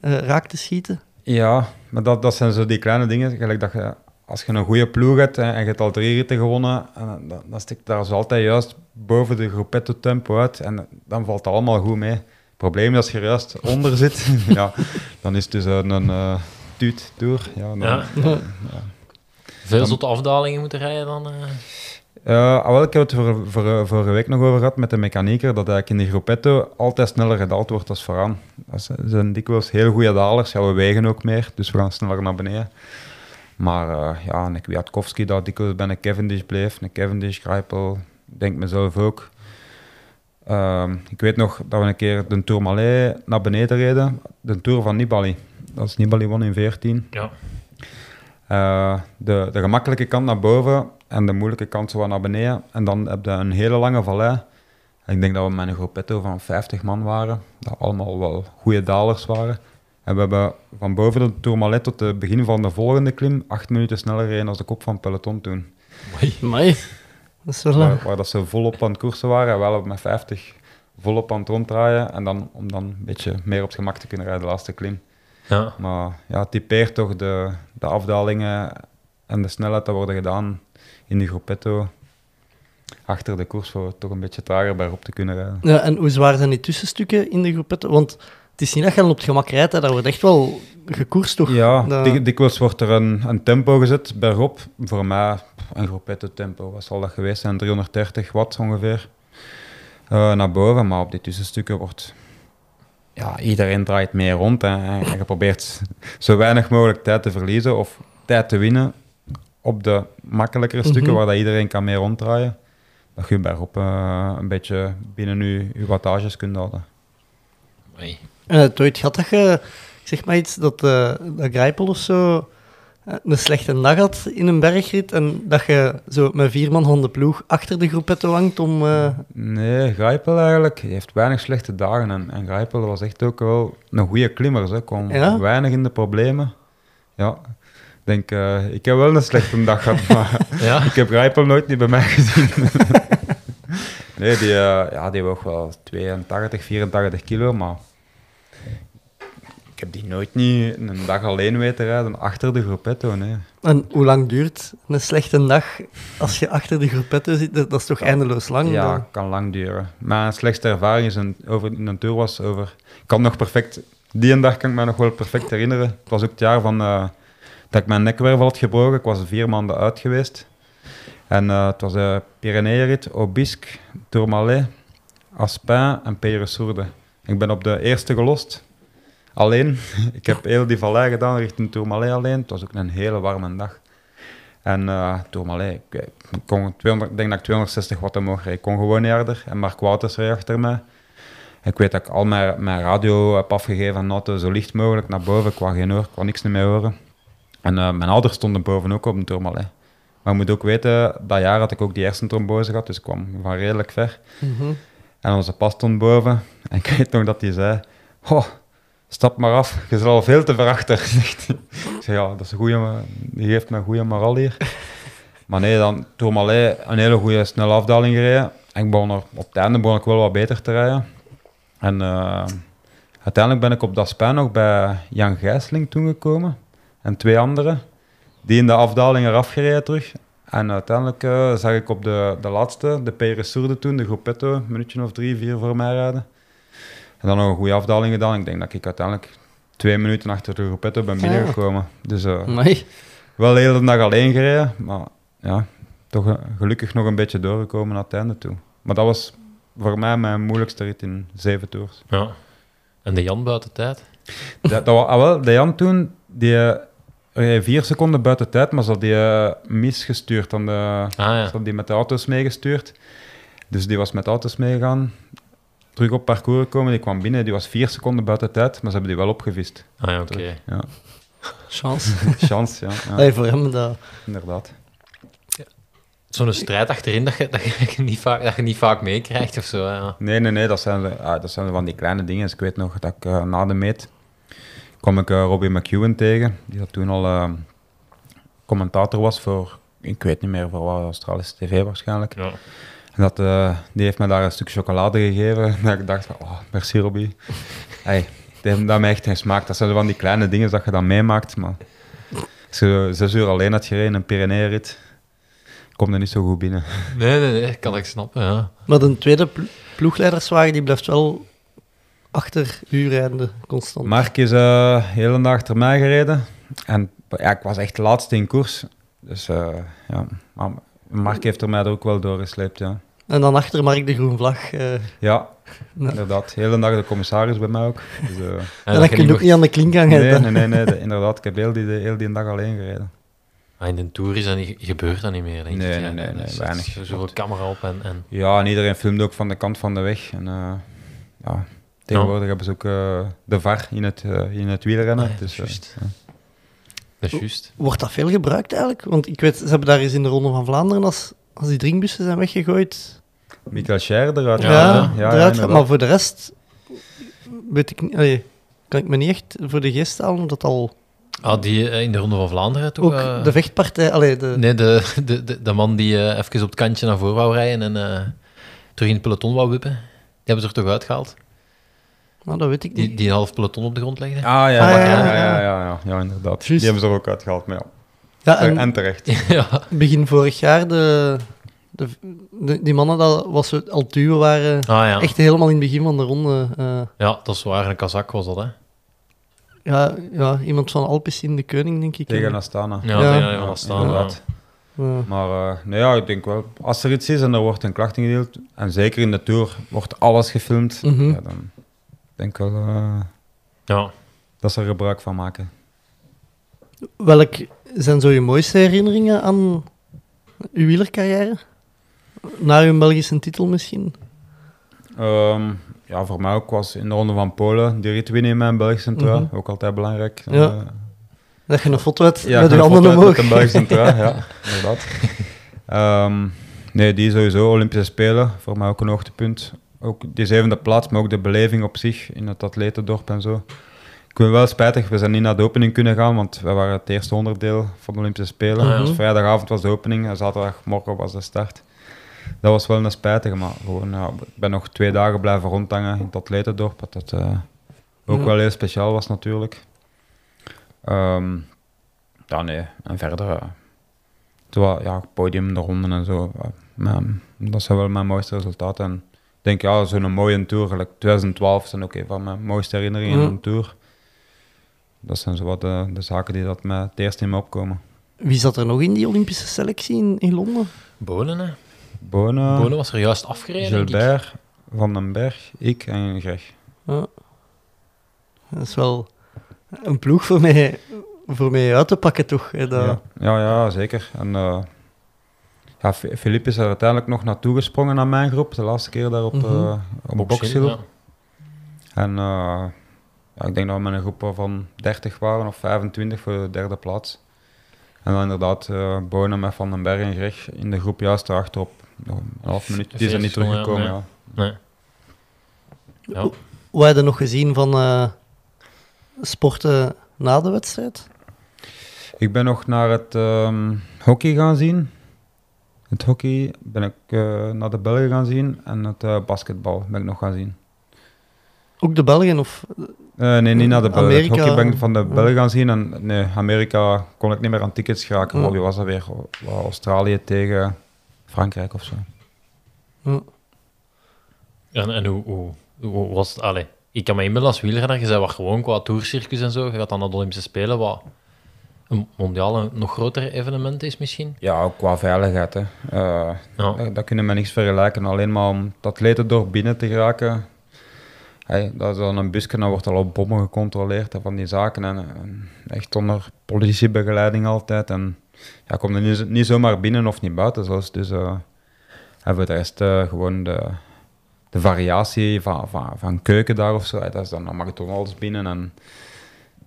eh, raak te schieten? Ja, maar dat, dat zijn zo die kleine dingen. Gelijk dat je, als je een goede ploeg hebt en je hebt al drie ritten gewonnen, en dan, dan stikt daar zo altijd juist boven de gruppetto tempo uit. En dan valt het allemaal goed mee. Het probleem is als je er juist onder zit, *laughs* ja, dan is het dus een, een eh, tuut door. Ja, dan, Ja. Veel zotte afdalingen moeten rijden dan? eh? Ah, wel, ik heb het voor, voor, vorige week nog over gehad met de mechanieker, dat eigenlijk in de gruppetto altijd sneller gedaald wordt als vooraan. Dat zijn- dikwijls heel goede dalers. Ja, we wegen ook meer, dus we gaan sneller naar beneden. Maar eh, ja, een Kwiatkowski dat dikwijls bij een Cavendish bleef, een Cavendish, Grijpel, denk mezelf ook. Ehm, ik weet nog dat we een keer de Tourmalet naar beneden reden, de Tour van Nibali. Dat is Nibali won in 14. Ja. Eh, de, de gemakkelijke kant naar boven en de moeilijke kant zo naar beneden. En dan heb je een hele lange vallei. En ik denk dat we met een groepetto van 50 man waren, dat allemaal wel goede dalers waren. En we hebben van boven de Tourmalet tot het begin van de volgende klim acht minuten sneller gereden als de kop van het peloton toen. Amai, dat is wel... Waar, waar dat ze volop aan het koersen waren en wel met 50 volop aan het ronddraaien. En dan, om dan een beetje meer op het gemak te kunnen rijden, de laatste klim. Ja. Maar ja, het typeert toch de, de afdalingen en de snelheid dat worden gedaan in de gruppetto achter de koers voor toch een beetje trager bergop te kunnen rijden. Ja, en hoe zwaar zijn die tussenstukken in de groepetten? Want het is niet dat je dan op het gemak rijdt, hè. daar wordt echt wel gekoerst, toch? Ja, dik- dikwijls wordt er een, een tempo gezet bergop. Voor mij een gruppetto tempo, wat zal dat geweest zijn? 330 watt ongeveer eh, naar boven. Maar op die tussenstukken wordt... Ja, iedereen draait meer rond hè, en, en je probeert zo weinig mogelijk tijd te verliezen of tijd te winnen op de makkelijkere stukken Mhm. waar dat iedereen kan mee ronddraaien. Dat je bergop eh, een beetje binnen je, je wattages kunt houden. Oei. En het ooit gehad dat je, zeg maar iets, dat, eh dat Grijpel of zo een slechte dag had in een bergrit en dat je zo met vier man van de ploeg achter de groepetto hangt om... eh, Nee, Grijpel eigenlijk. Hij heeft weinig slechte dagen. En, en Grijpel was echt ook wel een goede klimmer. Hij kwam Ja? weinig in de problemen. Ja, ik denk, eh, ik heb wel een slechte *laughs* dag gehad, maar *laughs* Ja. ik heb Grijpel nooit niet bij mij gezien. *laughs* nee, die, eh, ja, die woog wel 82, 84 kilo, maar ik heb die nooit niet een dag alleen weten rijden achter de gruppetto, nee. En hoe lang duurt een slechte dag als je achter de groepetto zit? Dat, is toch eindeloos lang? Ja, dan? kan lang duren. Mijn slechtste ervaring is een, over, in een tour was over... Ik kan nog perfect... Die een dag kan ik me nog wel perfect herinneren. Het was ook het jaar van, eh, dat ik mijn nekwervel had gebroken. Ik was vier maanden uit geweest. En eh, het was de Pyreneeënrit, Obisque, Tourmalet, Aspin en Peyresourde. Ik ben op de eerste gelost. Alleen. *laughs* ik heb heel die vallei gedaan richting Tourmalet alleen. Het was ook een hele warme dag. En eh Tourmalet, ik, ik kon 200, ik denk dat ik 260 watt omhoog reed. Ik kon gewoon niet harder. En Mark Wouters reed achter mij. Ik weet dat ik al mijn, mijn radio heb afgegeven en auto zo licht mogelijk naar boven. Ik wou geen oor, ik niks meer horen. En eh, mijn ouders stonden boven ook op een Tourmalet. Maar je moet ook weten, dat jaar had ik ook die hersentrombose gehad, dus ik kwam van redelijk ver. Mhm. En onze pas stond boven. En ik weet nog dat hij zei: Oh, stap maar af, je al veel te ver achter. *laughs* ik zei: Ja, dat is een goede, die geeft me een goede moral hier. Maar nee, dan Tourmalet een hele goede snelle afdaling gereden. En ik begon er, op het einde begon ik wel wat beter te rijden. En eh, uiteindelijk ben ik op dat spijn nog bij Jan Gijsling toegekomen. En twee anderen. Die in de afdaling eraf gereden terug. En uiteindelijk eh, zag ik op de, de laatste, de Pere Sourde toen, de Gruppetto, een minuutje of drie, vier voor mij rijden. En dan nog een goede afdaling gedaan. Ik denk dat ik uiteindelijk twee minuten achter de Gruppetto ben binnengekomen. Dus eh, Amai. wel de hele dag alleen gereden, maar ja, toch eh, gelukkig nog een beetje doorgekomen naar het einde toe. Maar dat was voor mij mijn moeilijkste rit in zeven tours. Ja. En de Jan buiten tijd? *laughs* Dat, dat was, ah, wel, de Jan toen, die eh, reed vier seconden buiten tijd, maar ze had die misgestuurd. Aan de, Ah ja. Ze had die met de auto's meegestuurd. Dus die was met de auto's meegegaan. Terug op parcours gekomen, die kwam binnen. Die was vier seconden buiten tijd, maar ze hebben die wel opgevist. Ah ja, oké. Ja, Chance. *laughs* chance, ja, ja voor hem dat... inderdaad. Zo'n strijd achterin dat je, dat, je *laughs* niet vaak, dat je niet vaak meekrijgt of zo. Ja. Nee, nee, nee, dat zijn, ah, dat zijn van die kleine dingen. Dus ik weet nog dat ik eh, na de meet kwam ik eh, Robbie McEwen tegen, die dat toen al eh, commentator was voor, ik weet niet meer voor wat, Australische tv waarschijnlijk. Ja. En dat, eh, die heeft mij daar een stuk chocolade gegeven. *laughs* Dat ik dacht, van, oh, merci Robbie. Hey, die heeft dat mij echt gesmaakt. Dat zijn van die kleine dingen dat je dan meemaakt. Maar als je zes uur alleen had gereden, een Pyreneeënrit, kom er niet zo goed binnen. *laughs* Nee, nee, nee, kan ik snappen, ja. Maar de tweede plo- ploegleiderswagen die blijft wel achter u rijden, constant. Mark is eh, de hele dag achter mij gereden. En ja, ik was echt de laatste in koers. Dus eh, ja, maar Mark heeft er mij er ook wel doorgesleept, ja. En dan achter Mark de groen vlag. eh, Ja, inderdaad. De hele dag de commissaris bij mij ook. Dus, eh, En en dat dan kun je ook niet aan de klink hangen. nee, hè. nee, nee, nee, de- inderdaad. Ik heb heel die, de, heel die dag alleen gereden. Ah, in de Tour is dat niet, gebeurt dat niet meer, denk Nee, ik. nee, nee, nee, weinig. Zoveel camera op en... en Ja, en iedereen filmde ook van de kant van de weg. En uh, ja, tegenwoordig hebben ze ook uh, de VAR in het, uh, in het wielrennen. Ah, ja, dus, juist. Dat is juist. Wordt dat veel gebruikt eigenlijk? Want ik weet, ze hebben daar eens in de Ronde van Vlaanderen, als, als die drinkbussen zijn weggegooid, Michael Scher eruit. ja, eruit ja, maar voor de rest weet ik niet, allee, kan ik me niet echt voor de geest halen dat al Ah, die eh, in de Ronde van Vlaanderen toch? ook eh, de vechtpartij, allee, de, Nee, de, de, de, de man die eh, even op het kantje naar voren wou rijden en eh, terug in het peloton wou wippen. Die hebben ze er toch uitgehaald? nou, dat weet ik Die, niet. die een half peloton op de grond legde? Ah ja, Ah, ja, ja, ja, ja, ja, ja. ja, ja, ja, inderdaad. Die hebben ze er ook uitgehaald, maar ja. Ja, en En terecht. *laughs* ja. begin vorig jaar, de, de, de- die mannen dat was al duwen waren, Ah ja. echt helemaal in het begin van de ronde. eh, Ja, dat is waar. Een kazak was dat, hè? ja, ja, iemand van Alpes in de Koning, denk ik. Tegen Astana. Ja, Ja. inderdaad. Ja. Maar uh, nee, ja, ik denk wel, als er iets is en er wordt een klacht ingedeeld, en zeker in de Tour wordt alles gefilmd, Mhm. ja, dan denk ik wel uh, Ja. dat ze er gebruik van maken. Welk zijn zo je mooiste herinneringen aan uw wielercarrière? Na uw Belgische titel misschien? Um, ja, voor mij ook was in de Ronde van Polen die rit winnen in mijn Belgische trui, Mhm. ook altijd belangrijk. Ja. Uh, Dat je een foto hebt ja, met uw handen omhoog. Met een Belgische trui, *laughs* ja, inderdaad. Um, nee, die sowieso, Olympische Spelen, voor mij ook een hoogtepunt. Ook die zevende plaats, maar ook de beleving op zich in het atletendorp en zo. Ik ben wel spijtig, we zijn niet naar de opening kunnen gaan, want wij waren het eerste onderdeel van de Olympische Spelen. Ah. Dus vrijdagavond was de opening en zaterdagmorgen was de start. Dat was wel een spijtige, maar gewoon, ja, ik ben nog twee dagen blijven rondhangen in het atletendorp, wat dat eh, ook Ja. wel heel speciaal was natuurlijk. Ehm, ja, nee, en verder, terwijl, ja, podium, de ronden en zo, eh, maar, dat zijn wel mijn mooiste resultaten. En ik denk, ja, zo'n mooie tour, gelijk 2012 zijn ook een van mijn mooiste herinneringen Ja. in een tour. Dat zijn zo wat de, de zaken die dat mij het eerst in me opkomen. Wie zat er nog in die Olympische selectie in, in Londen? Bonen, hè? Bonen, Bonen was er juist afgereden, denk ik. Gilbert, Van den Berg, ik en Greg. Ja. Dat is wel een ploeg voor mij, voor mij uit te pakken, toch? hè, dat- Ja, ja, ja, zeker. En uh, ja, Filip is er uiteindelijk nog naartoe gesprongen naar mijn groep, de laatste keer daar op, uh, op ja. En uh, ja, ik denk dat we met een groep van 30 waren, of 25 voor de derde plaats. En dan inderdaad uh, Bonen met Van den Berg en Greg in de groep juist erachterop. Nog een half minuut. Die zijn niet teruggekomen, ja. ja. Nee. Ja. Hoe- Hoe heb je nog gezien van eh, sporten na de wedstrijd? Ik ben nog naar het ehm, hockey gaan zien. Het hockey ben ik eh, naar de Belgen gaan zien. En het eh, basketbal ben ik nog gaan zien. Ook de Belgen of... Eh, nee, niet naar de Amerika- hockey ben ik van de. Belgen gaan zien. En nee, Amerika kon ik niet meer aan tickets geraken. Maar wie was dat weer? Australië tegen Frankrijk of zo. Ja. En, en hoe, hoe, hoe was het? Allee, ik kan me inbeelden als wielrenner, je zei wat gewoon qua tourcircus en zo. Je gaat dan naar de Olympische Spelen, wat een mondiaal een nog groter evenement is misschien. Ja, ook qua veiligheid. Hè. Eh, Ja. dat, dat kunnen we niks vergelijken. Alleen maar om het atletendorp binnen te geraken. Dat is dan een busje, dan wordt al op bommen gecontroleerd en van die zaken. En, echt onder politiebegeleiding altijd. En ja, kom er niet, zomaar binnen of niet buiten. Zoals, dus voor de rest eh, gewoon de, de variatie van, van, van keuken daar of zo. Hey, dat is dan een McDonald's binnen. En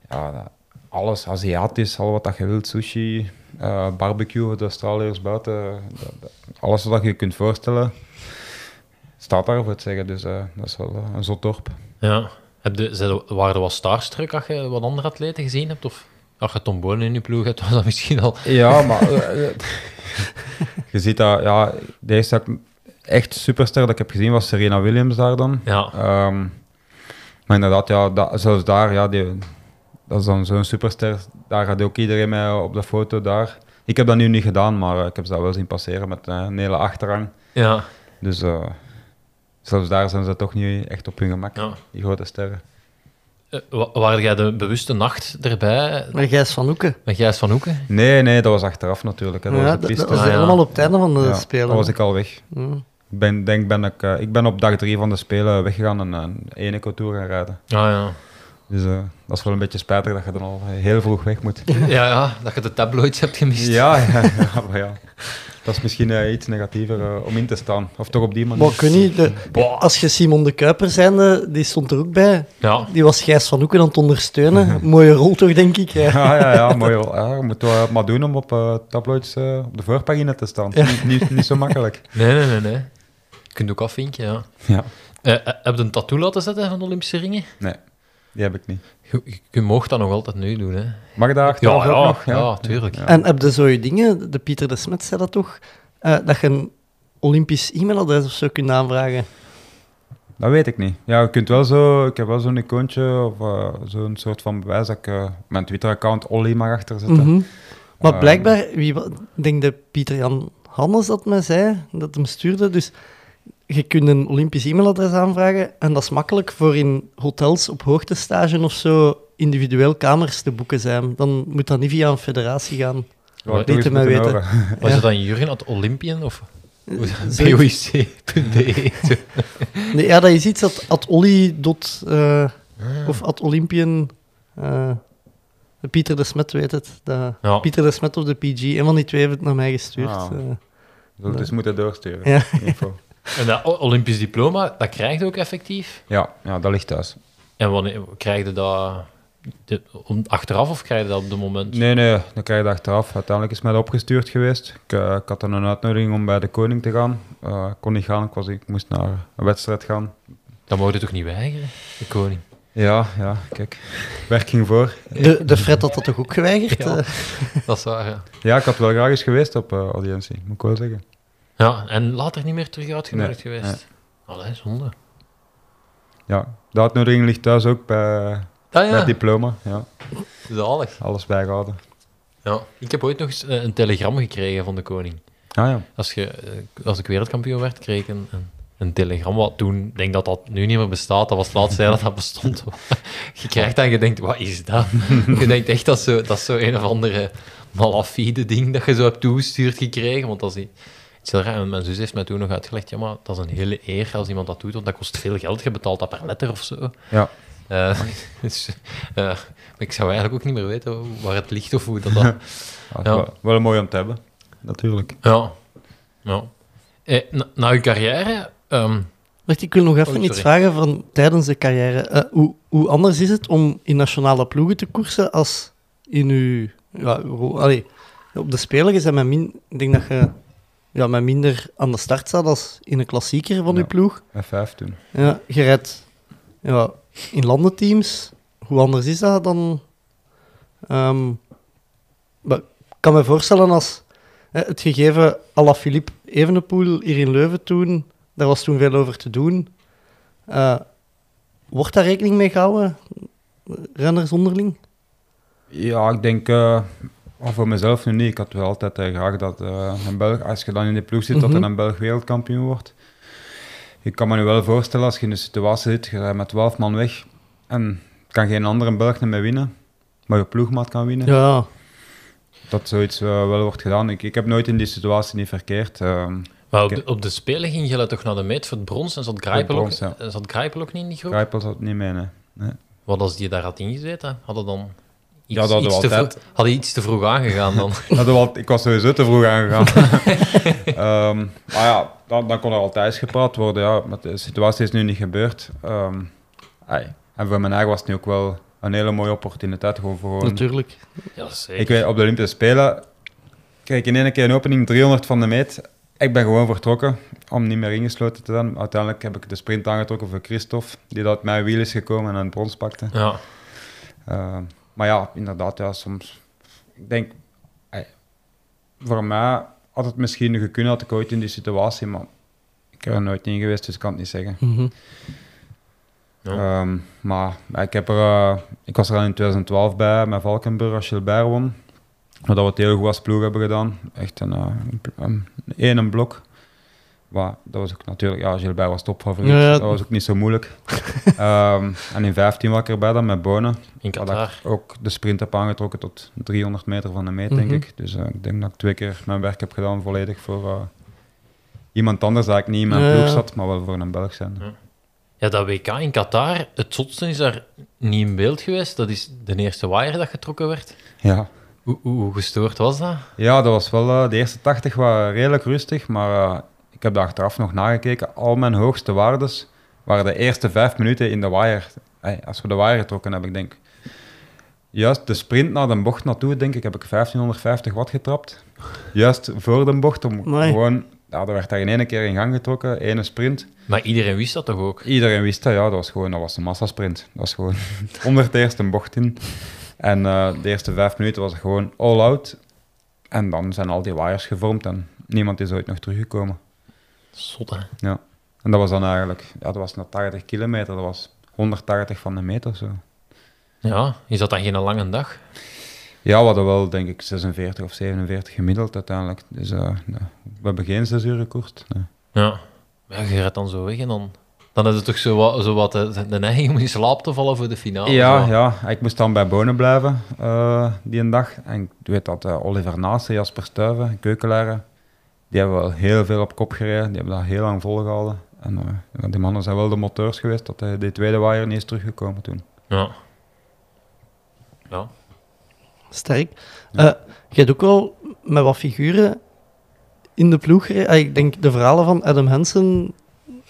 ja, alles Aziatisch, al wat dat je wilt, sushi, eh, barbecue de Australiërs buiten, dat- dat- alles wat je kunt voorstellen, staat daar voor het zeggen. Dus eh, dat is wel eh, een zot dorp. Ja. Heb zijn- waren er wat starstruck als je wat andere atleten gezien hebt? Of als je Tom Bonen in je ploeg hebt, *laughs* was dat misschien al... Ja, maar eh, *laughs* je ziet dat, ja, de eerste echt superster dat ik heb gezien was Serena Williams daar dan. Ja, Ehm, maar inderdaad, ja, dat, zelfs daar, ja, die, dat is dan zo'n superster. Daar gaat ook iedereen mee op de foto daar. Ik heb dat nu niet gedaan, maar ik heb ze dat wel zien passeren met een hele achterrang. ja, Dus eh, zelfs daar zijn ze toch niet echt op hun gemak, ja. die grote sterren. Eh, wa- waren jij de bewuste nacht erbij Met Gijs van Hoeken. met Gijs van Hoeken? Nee, nee, dat was achteraf natuurlijk. Hè. Dat Ja, was de dat, piste. dat was Ah, ja. helemaal op het einde van de Ja, Spelen. Dan was ik al weg. Ja. Ik ben, denk, ben ik, eh, ik ben op dag drie van de Spelen weggegaan en een ene tour gaan rijden. Ah ja. Dus eh, dat is wel een beetje spijtig dat je dan al heel vroeg weg moet. *laughs* ja, ja, dat je de tabloids hebt gemist. Ja, *laughs* ja, ja, maar ja. Dat is misschien eh, iets negatiever eh, om in te staan. Of toch op die manier. Maar ik weet niet, de- als je Simon de Kuiper zijnde, die stond er ook bij. Ja, Die was Gijs van Hoeken aan het ondersteunen. Mooie rol toch, denk ik. Ja. Ja, ja, ja, mooi wel. Ja, je moet wel maar doen om op eh, tabloids op de voorpagina te staan. Niet, niet, niet zo makkelijk. nee, nee, nee. nee. Je kunt ook afvinken, ja. Ja, heb je een tattoo laten zetten van de Olympische ringen? die heb ik niet. Je, je, mag dat nog altijd nu doen, hè? Mag daar achteraf ja, ook nog? ja, tuurlijk. Ja. En heb je zo je dingen, de Pieter de Smet zei dat toch, eh, dat je een Olympisch e-mailadres of zo kunt aanvragen? Dat weet ik niet. Ja, je kunt wel zo, ik heb wel zo'n icoontje of eh, zo'n soort van bewijs dat ik eh, mijn Twitter-account Olly mag achterzetten. Mhm. Maar Eh, blijkbaar, wie, denk dat Pieter Jan Hannes dat mij zei, dat hem stuurde. Dus je kunt een Olympisch e-mailadres aanvragen en dat is makkelijk voor in hotels op hoogtestage of zo individueel kamers te boeken zijn. Dan moet dat niet via een federatie gaan. Wat mij weten. horen. *laughs* Was Ja. het dan Jurgen at Olympian of Zo- boic.be? *laughs* Nee, ja, dat is iets dat at Olly. dot, eh, of at Olympian. eh, Pieter de Smet weet het. Dat, Ja. Pieter de Smet of de PG, een van die twee heeft het naar mij gestuurd. Ah. eh. Het dus moeten doorsturen. Ja. Info. *laughs* En dat Olympisch diploma, dat krijg je ook effectief? Ja, ja, dat ligt thuis. En wanneer krijg je dat de- om- achteraf of krijg je dat op het moment? Nee, nee, dan krijg je dat achteraf. Uiteindelijk is mij dat opgestuurd geweest. Ik, eh, ik had dan een uitnodiging om bij de koning te gaan. Eh, ik kon niet gaan, ik, was, ik moest naar een wedstrijd gaan. Dat mogen je toch niet weigeren, de koning? Ja, ja, kijk. Werk ging voor. De, de Fred had dat toch ook geweigerd? Ja. Dat is waar, ja. Ja, ik had wel graag eens geweest op eh, audiëntie, moet ik wel zeggen. Ja, en later niet meer terug uitgenodigd Nee, geweest. Allee, zonde. Ja, de uitnodiging ligt thuis ook bij, Ah bij het diploma. Ja, zalig. alles bijgehouden. Ja. Ik heb ooit nog eens eh, een telegram gekregen van de koning. Ah ja. Als, je, eh, als ik wereldkampioen werd, kreeg ik een, een, een telegram. Wat toen, ik denk dat dat nu niet meer bestaat. Dat was het laatste jaar dat dat bestond. *laughs* je krijgt dan, je denkt, wat is dat? *laughs* je denkt echt, dat is zo, dat is zo een of andere malafide ding dat je zo hebt toegestuurd gekregen. Want dat is iets heel raar. En mijn zus heeft mij toen nog uitgelegd, ja, maar dat is een hele eer als iemand dat doet, want dat kost veel geld. Je betaalt dat per letter of zo. Ja. Eh, *laughs* dus, eh, maar ik zou eigenlijk ook niet meer weten waar het ligt of hoe dat... dat *laughs* Ja. Wel, wel mooi om te hebben, natuurlijk. ja. ja. Eh, na, na uw carrière... ehm, Wacht, ik wil nog even Oh, iets sorry. vragen van tijdens de carrière. Eh, hoe, hoe anders is het om in nationale ploegen te koersen als in uw... Ja, allee, Op de Spelen is dat met min, ik denk dat je ja, met minder aan de start staat als in een klassieker van je ploeg. F5 toen. Ja, je rijdt ja, in landenteams. Hoe anders is dat dan... ehm, maar ik kan me voorstellen als hè, het gegeven Alaphilippe Evenepoel hier in Leuven toen, daar was toen veel over te doen. Eh, wordt daar rekening mee gehouden, renners onderling? Ja, ik denk, eh, maar voor mezelf nu niet. Ik had wel altijd eh, graag dat eh, een Belg, als je dan in de ploeg zit, dat Mhm. er een Belg wereldkampioen wordt. Ik kan me nu wel voorstellen, als je in de situatie zit, je rijdt met 12 man weg en kan geen andere Belg niet meer winnen, maar je ploegmaat kan winnen. Ja, Dat zoiets eh, wel wordt gedaan. Ik, ik heb nooit in die situatie niet verkeerd. ehm, Maar op de, op de Spelen ging je toch naar de meet voor het brons en zat Grijpel, brons, ook, ja. zat Grijpel ook niet in die groep? Grijpel zat niet mee, nee. nee. Wat als die daar had ingezeten? Hadden dan iets, Ja, dat hadden we iets te altijd. vroeg- hadden iets te vroeg aangegaan dan? *laughs* Dat wel, ik was sowieso te vroeg aangegaan. *laughs* Ehm, maar ja, dan, dan kon er altijd gepraat worden. Ja, maar de situatie is nu niet gebeurd. Ehm, ai. En voor mijn eigen was het nu ook wel een hele mooie opportuniteit. Gewoon voor gewoon... natuurlijk. Ja, zeker. Ik weet, op de Olympische Spelen kreeg ik in één keer een opening 300 van de meet. Ik ben gewoon vertrokken om niet meer ingesloten te zijn. Uiteindelijk heb ik de sprint aangetrokken voor Christophe, die dat uit mijn wiel is gekomen en een brons pakte. Ja. Uh, maar ja, inderdaad, ja, soms. Ik denk, ey, voor mij had het misschien gekund, had ik ooit in die situatie, maar ik ben er nooit in geweest, dus ik kan het niet zeggen. Mhm. Ja. Um, maar ik, heb er, uh, ik was er al in 2012 bij, met Valkenburg, als Gilbert won. Dat we het heel goed als ploeg hebben gedaan. Echt een, uh, een, een, een blok. Maar dat was ook natuurlijk, ja, Gilbert was topfavoriet. Ja, ja. Dat was ook niet zo moeilijk. um, *laughs* en in 15 was ik erbij dan met Bonen. In Qatar. ik ook de sprint heb aangetrokken tot 300 meter van de meet, Mhm. denk ik. Dus uh, ik denk dat ik twee keer mijn werk heb gedaan volledig voor uh, iemand anders dat ik niet in mijn Ja, ploeg ja. zat, maar wel voor een Belg zijn. Ja. Ja, dat WK in Qatar, het zotste is daar niet in beeld geweest. Dat is de eerste wire dat getrokken werd. Ja. Hoe, hoe, hoe gestoord was dat? Ja, dat was wel uh, de eerste 80 was redelijk rustig, maar uh, ik heb daar achteraf nog nagekeken. Al mijn hoogste waardes waren de eerste vijf minuten in de wire. Hey, als we de wire getrokken hebben, ik denk. Juist de sprint naar de bocht naartoe, denk ik, heb ik 1550 watt getrapt. Juist voor de bocht, om gewoon... Ja, er werd daar in één keer in gang getrokken, ene sprint. Maar iedereen wist dat toch ook? Iedereen wist dat, ja, dat was gewoon dat was een massasprint. Dat was gewoon *laughs* onder de eerste bocht in. En uh, de eerste vijf minuten was het gewoon all out. En dan zijn al die wires gevormd en niemand is ooit nog teruggekomen. Zot, hè? Ja. En dat was dan eigenlijk, ja, dat was naar 80 kilometer, dat was 180 van de meter zo. Ja, is dat dan geen lange dag? Ja, we hadden wel, denk ik, 46 of 47 gemiddeld uiteindelijk. Dus uh, nee. we hebben geen zes uur gekost. Nee. Ja. ja. Je rijdt dan zo weg en dan... Dan is het toch zo wat, zo wat de, de neiging om in slaap te vallen voor de finale. Ja, zo. ja, ik moest dan bij Bonen blijven uh, die een dag. En ik weet dat uh, Oliver Naasten, Jasper Stuyven, Keukelaren, die hebben wel heel veel op kop gereden. Die hebben dat heel lang volgehouden. En uh, die mannen zijn wel de moteurs geweest, dat die tweede wire niet is teruggekomen toen. Ja. Ja. Sterk. Ja. Uh, je hebt ook wel met wat figuren in de ploeg gereden. Ik denk de verhalen van Adam Hansen,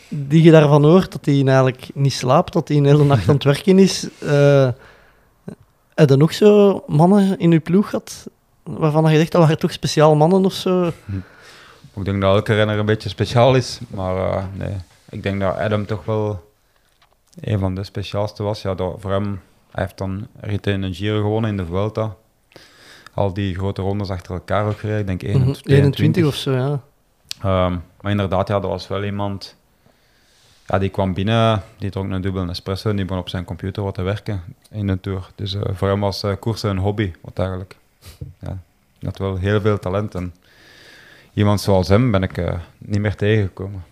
die je daarvan hoort, dat hij eigenlijk niet slaapt, dat hij een hele nacht aan het werken is. Uh, heb je nog zo mannen in je ploeg gehad, waarvan je zegt, dat waren toch speciale mannen of zo? Hm. Ik denk dat elke renner een beetje speciaal is, maar uh, nee. Ik denk dat Adam toch wel een van de speciaalste was. Ja, dat, voor hem, hij heeft dan in een Giro gewonnen in de Vuelta. Al die grote rondes achter elkaar ook gereden, ik denk 21, 21 of zo, ja. Um, maar inderdaad, ja, dat was wel iemand... Ja, die kwam binnen, die dronk een dubbele espresso en die begon op zijn computer wat te werken in de Tour. Dus uh, voor hem was uh, koersen een hobby, wat eigenlijk... Ja, had wel heel veel talent en iemand zoals hem ben ik uh, niet meer tegengekomen.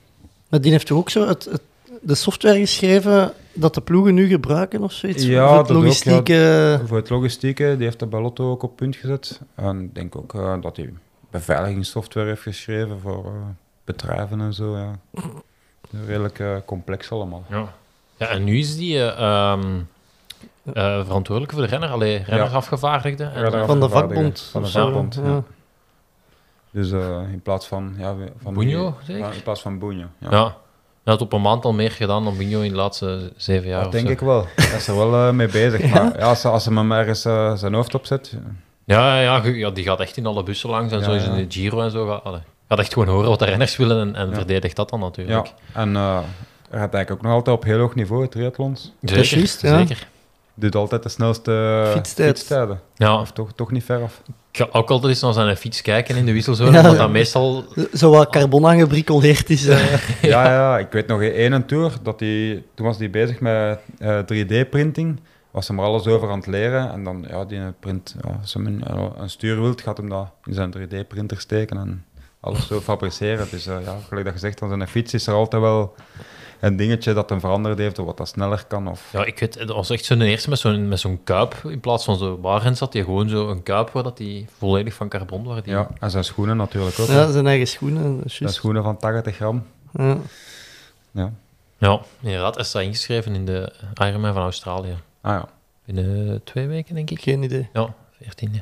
Maar die heeft toch ook zo het, het, de software geschreven dat de ploegen nu gebruiken of zoiets? Ja, voor het logistieke... Ook, ja, voor het logistieke, die heeft de bij Lotto ook op punt gezet. En ik denk ook uh, dat hij beveiligingssoftware heeft geschreven voor uh, bedrijven en zo. Ja. Redelijk uh, complex allemaal. Ja. ja, en nu is die um, verantwoordelijk voor de renner, alleen renners ja. afgevaardigde. En, renner van de vakbond. Van de vakbond, ja. ja. Dus in plaats van... Ja, van Bunjo, die, In plaats van Bunjo, ja. ja. Hij had op een maand al meer gedaan dan Binho in de laatste zeven jaar. Dat denk zo. ik wel. Hij is er wel uh, mee bezig. *laughs* Maar ja, als, als hij hem ergens uh, zijn hoofd op zet, Ja, ja, ja, ja, die gaat echt in alle bussen langs en Ja, zo is ja. in de Giro en zo. Gaat, gaat echt gewoon horen wat de renners willen en, en Ja. verdedigt dat dan Ja, natuurlijk. en eh hij gaat eigenlijk ook nog altijd op heel hoog niveau, triathlons. Zeker, ja. zeker. Doet altijd de snelste Fietstijd. fietstijden. Ja, Of toch, toch niet ver af. Ga ook altijd eens naar zijn fiets kijken in de wisselzone, Ja. want dat meestal... Zo wat carbon aangebricoleerd is. *laughs* eh. Ja, ja, ik weet nog één tour, dat die, toen was hij bezig met eh, 3D-printing. Was hem er alles over aan het leren. En dan, ja, die print, ja, als hem een, ja, een stuur wilt, gaat hem dat in zijn 3D-printer steken en alles zo fabriceren. Dus eh, ja, gelijk dat gezegd, aan zijn fiets is er altijd wel een dingetje dat hem veranderd heeft, of wat dat sneller kan. Of, Ja, ik weet, dat was echt zo'n eerste met zo'n, met zo'n kuip. In plaats van zo'n barens had hij gewoon zo een kuip waar dat die volledig van carbon waren. Die... ja, en zijn schoenen natuurlijk ook. ja, hè. zijn eigen schoenen. Zijn schoenen van 80 gram. Ja. Ja. Ja, inderdaad. Hij staat ingeschreven in de Ironman van Australië. Ah ja. Binnen twee weken, denk ik. Geen idee. Ja, 14.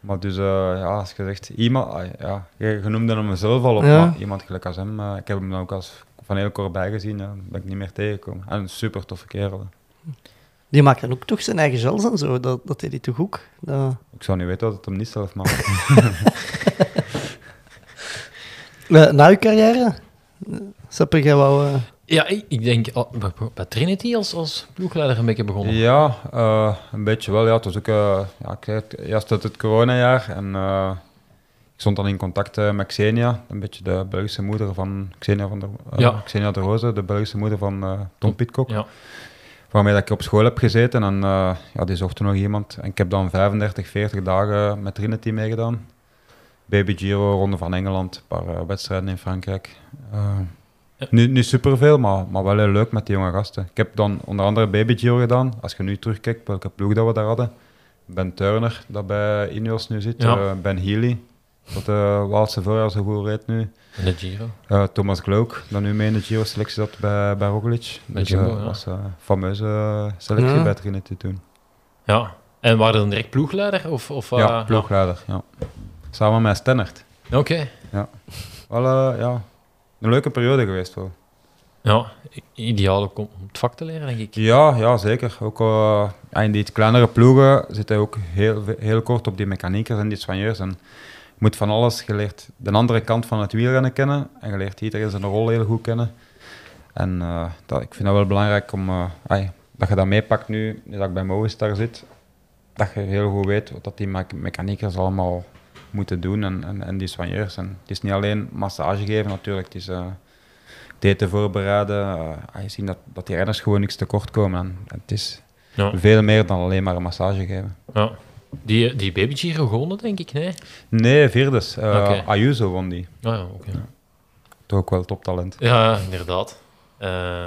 Maar dus, eh, ja, als je zegt, iemand, ah, ja, je, noemde hem zelf al op, Ja. maar iemand gelijk als hem, eh, ik heb hem dan ook als van heel kort bij gezien, ja, ben ik niet meer tegengekomen. En een super toffe kerel. Die maakt dan ook toch zijn eigen gels en zo. Dat, dat deed hij toch ook? Dat... Ik zou niet weten wat het hem niet zelf maakt. *laughs* *laughs* Eh, na uw carrière? Uh, Seppe, jij wou... eh, Ja, ik, denk al- bij- Trinity als, als ploegleider een beetje begonnen. ja, eh, een beetje wel. Ja, het was ook, eh, ja, ik zei het, eerst uit het coronajaar en eh, stond dan in contact eh, met Xenia, een beetje de Belgische moeder van Xenia, van der, eh, Ja. Xenia de Rose, de Belgische moeder van eh, Tom Pitcock. Ja. waarmee dat ik op school heb gezeten. En ja, die zochten nog iemand. En ik heb dan 35, 40 dagen met Trinity meegedaan. Baby Giro, Ronde van Engeland, een paar wedstrijden in Frankrijk. Eh, Ja. Niet, niet superveel, maar, maar wel heel leuk met die jonge gasten. Ik heb dan onder andere Baby Giro gedaan. Als je nu terugkijkt welke ploeg dat we daar hadden. Ben Turner, dat bij Ineos nu zit. Ja. Ben Healy, dat de Waalse voorjaar zo goed reed nu. In de Giro. Eh, Thomas Glook, dat nu mee in de Giro-selectie zat bij, bij Roglic. Bij dus, Jumbo, eh, ja. was een fameuze eh, selectie Ja. bij Trinity toen. Ja. En waren dan direct ploegleider? Of, of, ja, eh, ploegleider, ja. Samen met Stennert. ja. Oké. Wel, eh, ja, een leuke periode geweest wel. Ja, ideaal ook om het vak te leren, denk ik. Ja, ja zeker. Ook eh, ja, in die kleinere ploegen zit hij ook heel, heel kort op die mechaniekers en die soigneurs. En moet van alles, je leert de andere kant van het wielrennen kennen en je leert iedereen zijn rol heel goed kennen. En eh, dat, ik vind dat wel belangrijk om, eh, dat je dat meepakt nu, nu dat ik bij Movistar zit, dat je heel goed weet wat dat die me- mechaniekers allemaal moeten doen en, en, en die soigneurs. En het is niet alleen massage geven natuurlijk, het is het eten voorbereiden. ah, je ziet dat, dat die renners gewoon niks tekort komen. En, het is Ja. veel meer dan alleen maar een massage geven. ja. Die, die Baby Giro gewonnen, denk ik, nee? Nee, vierdes. eh, Oké. Ayuso won die. Ah ja, oké. Toch ook wel toptalent. Ja, inderdaad. Eh,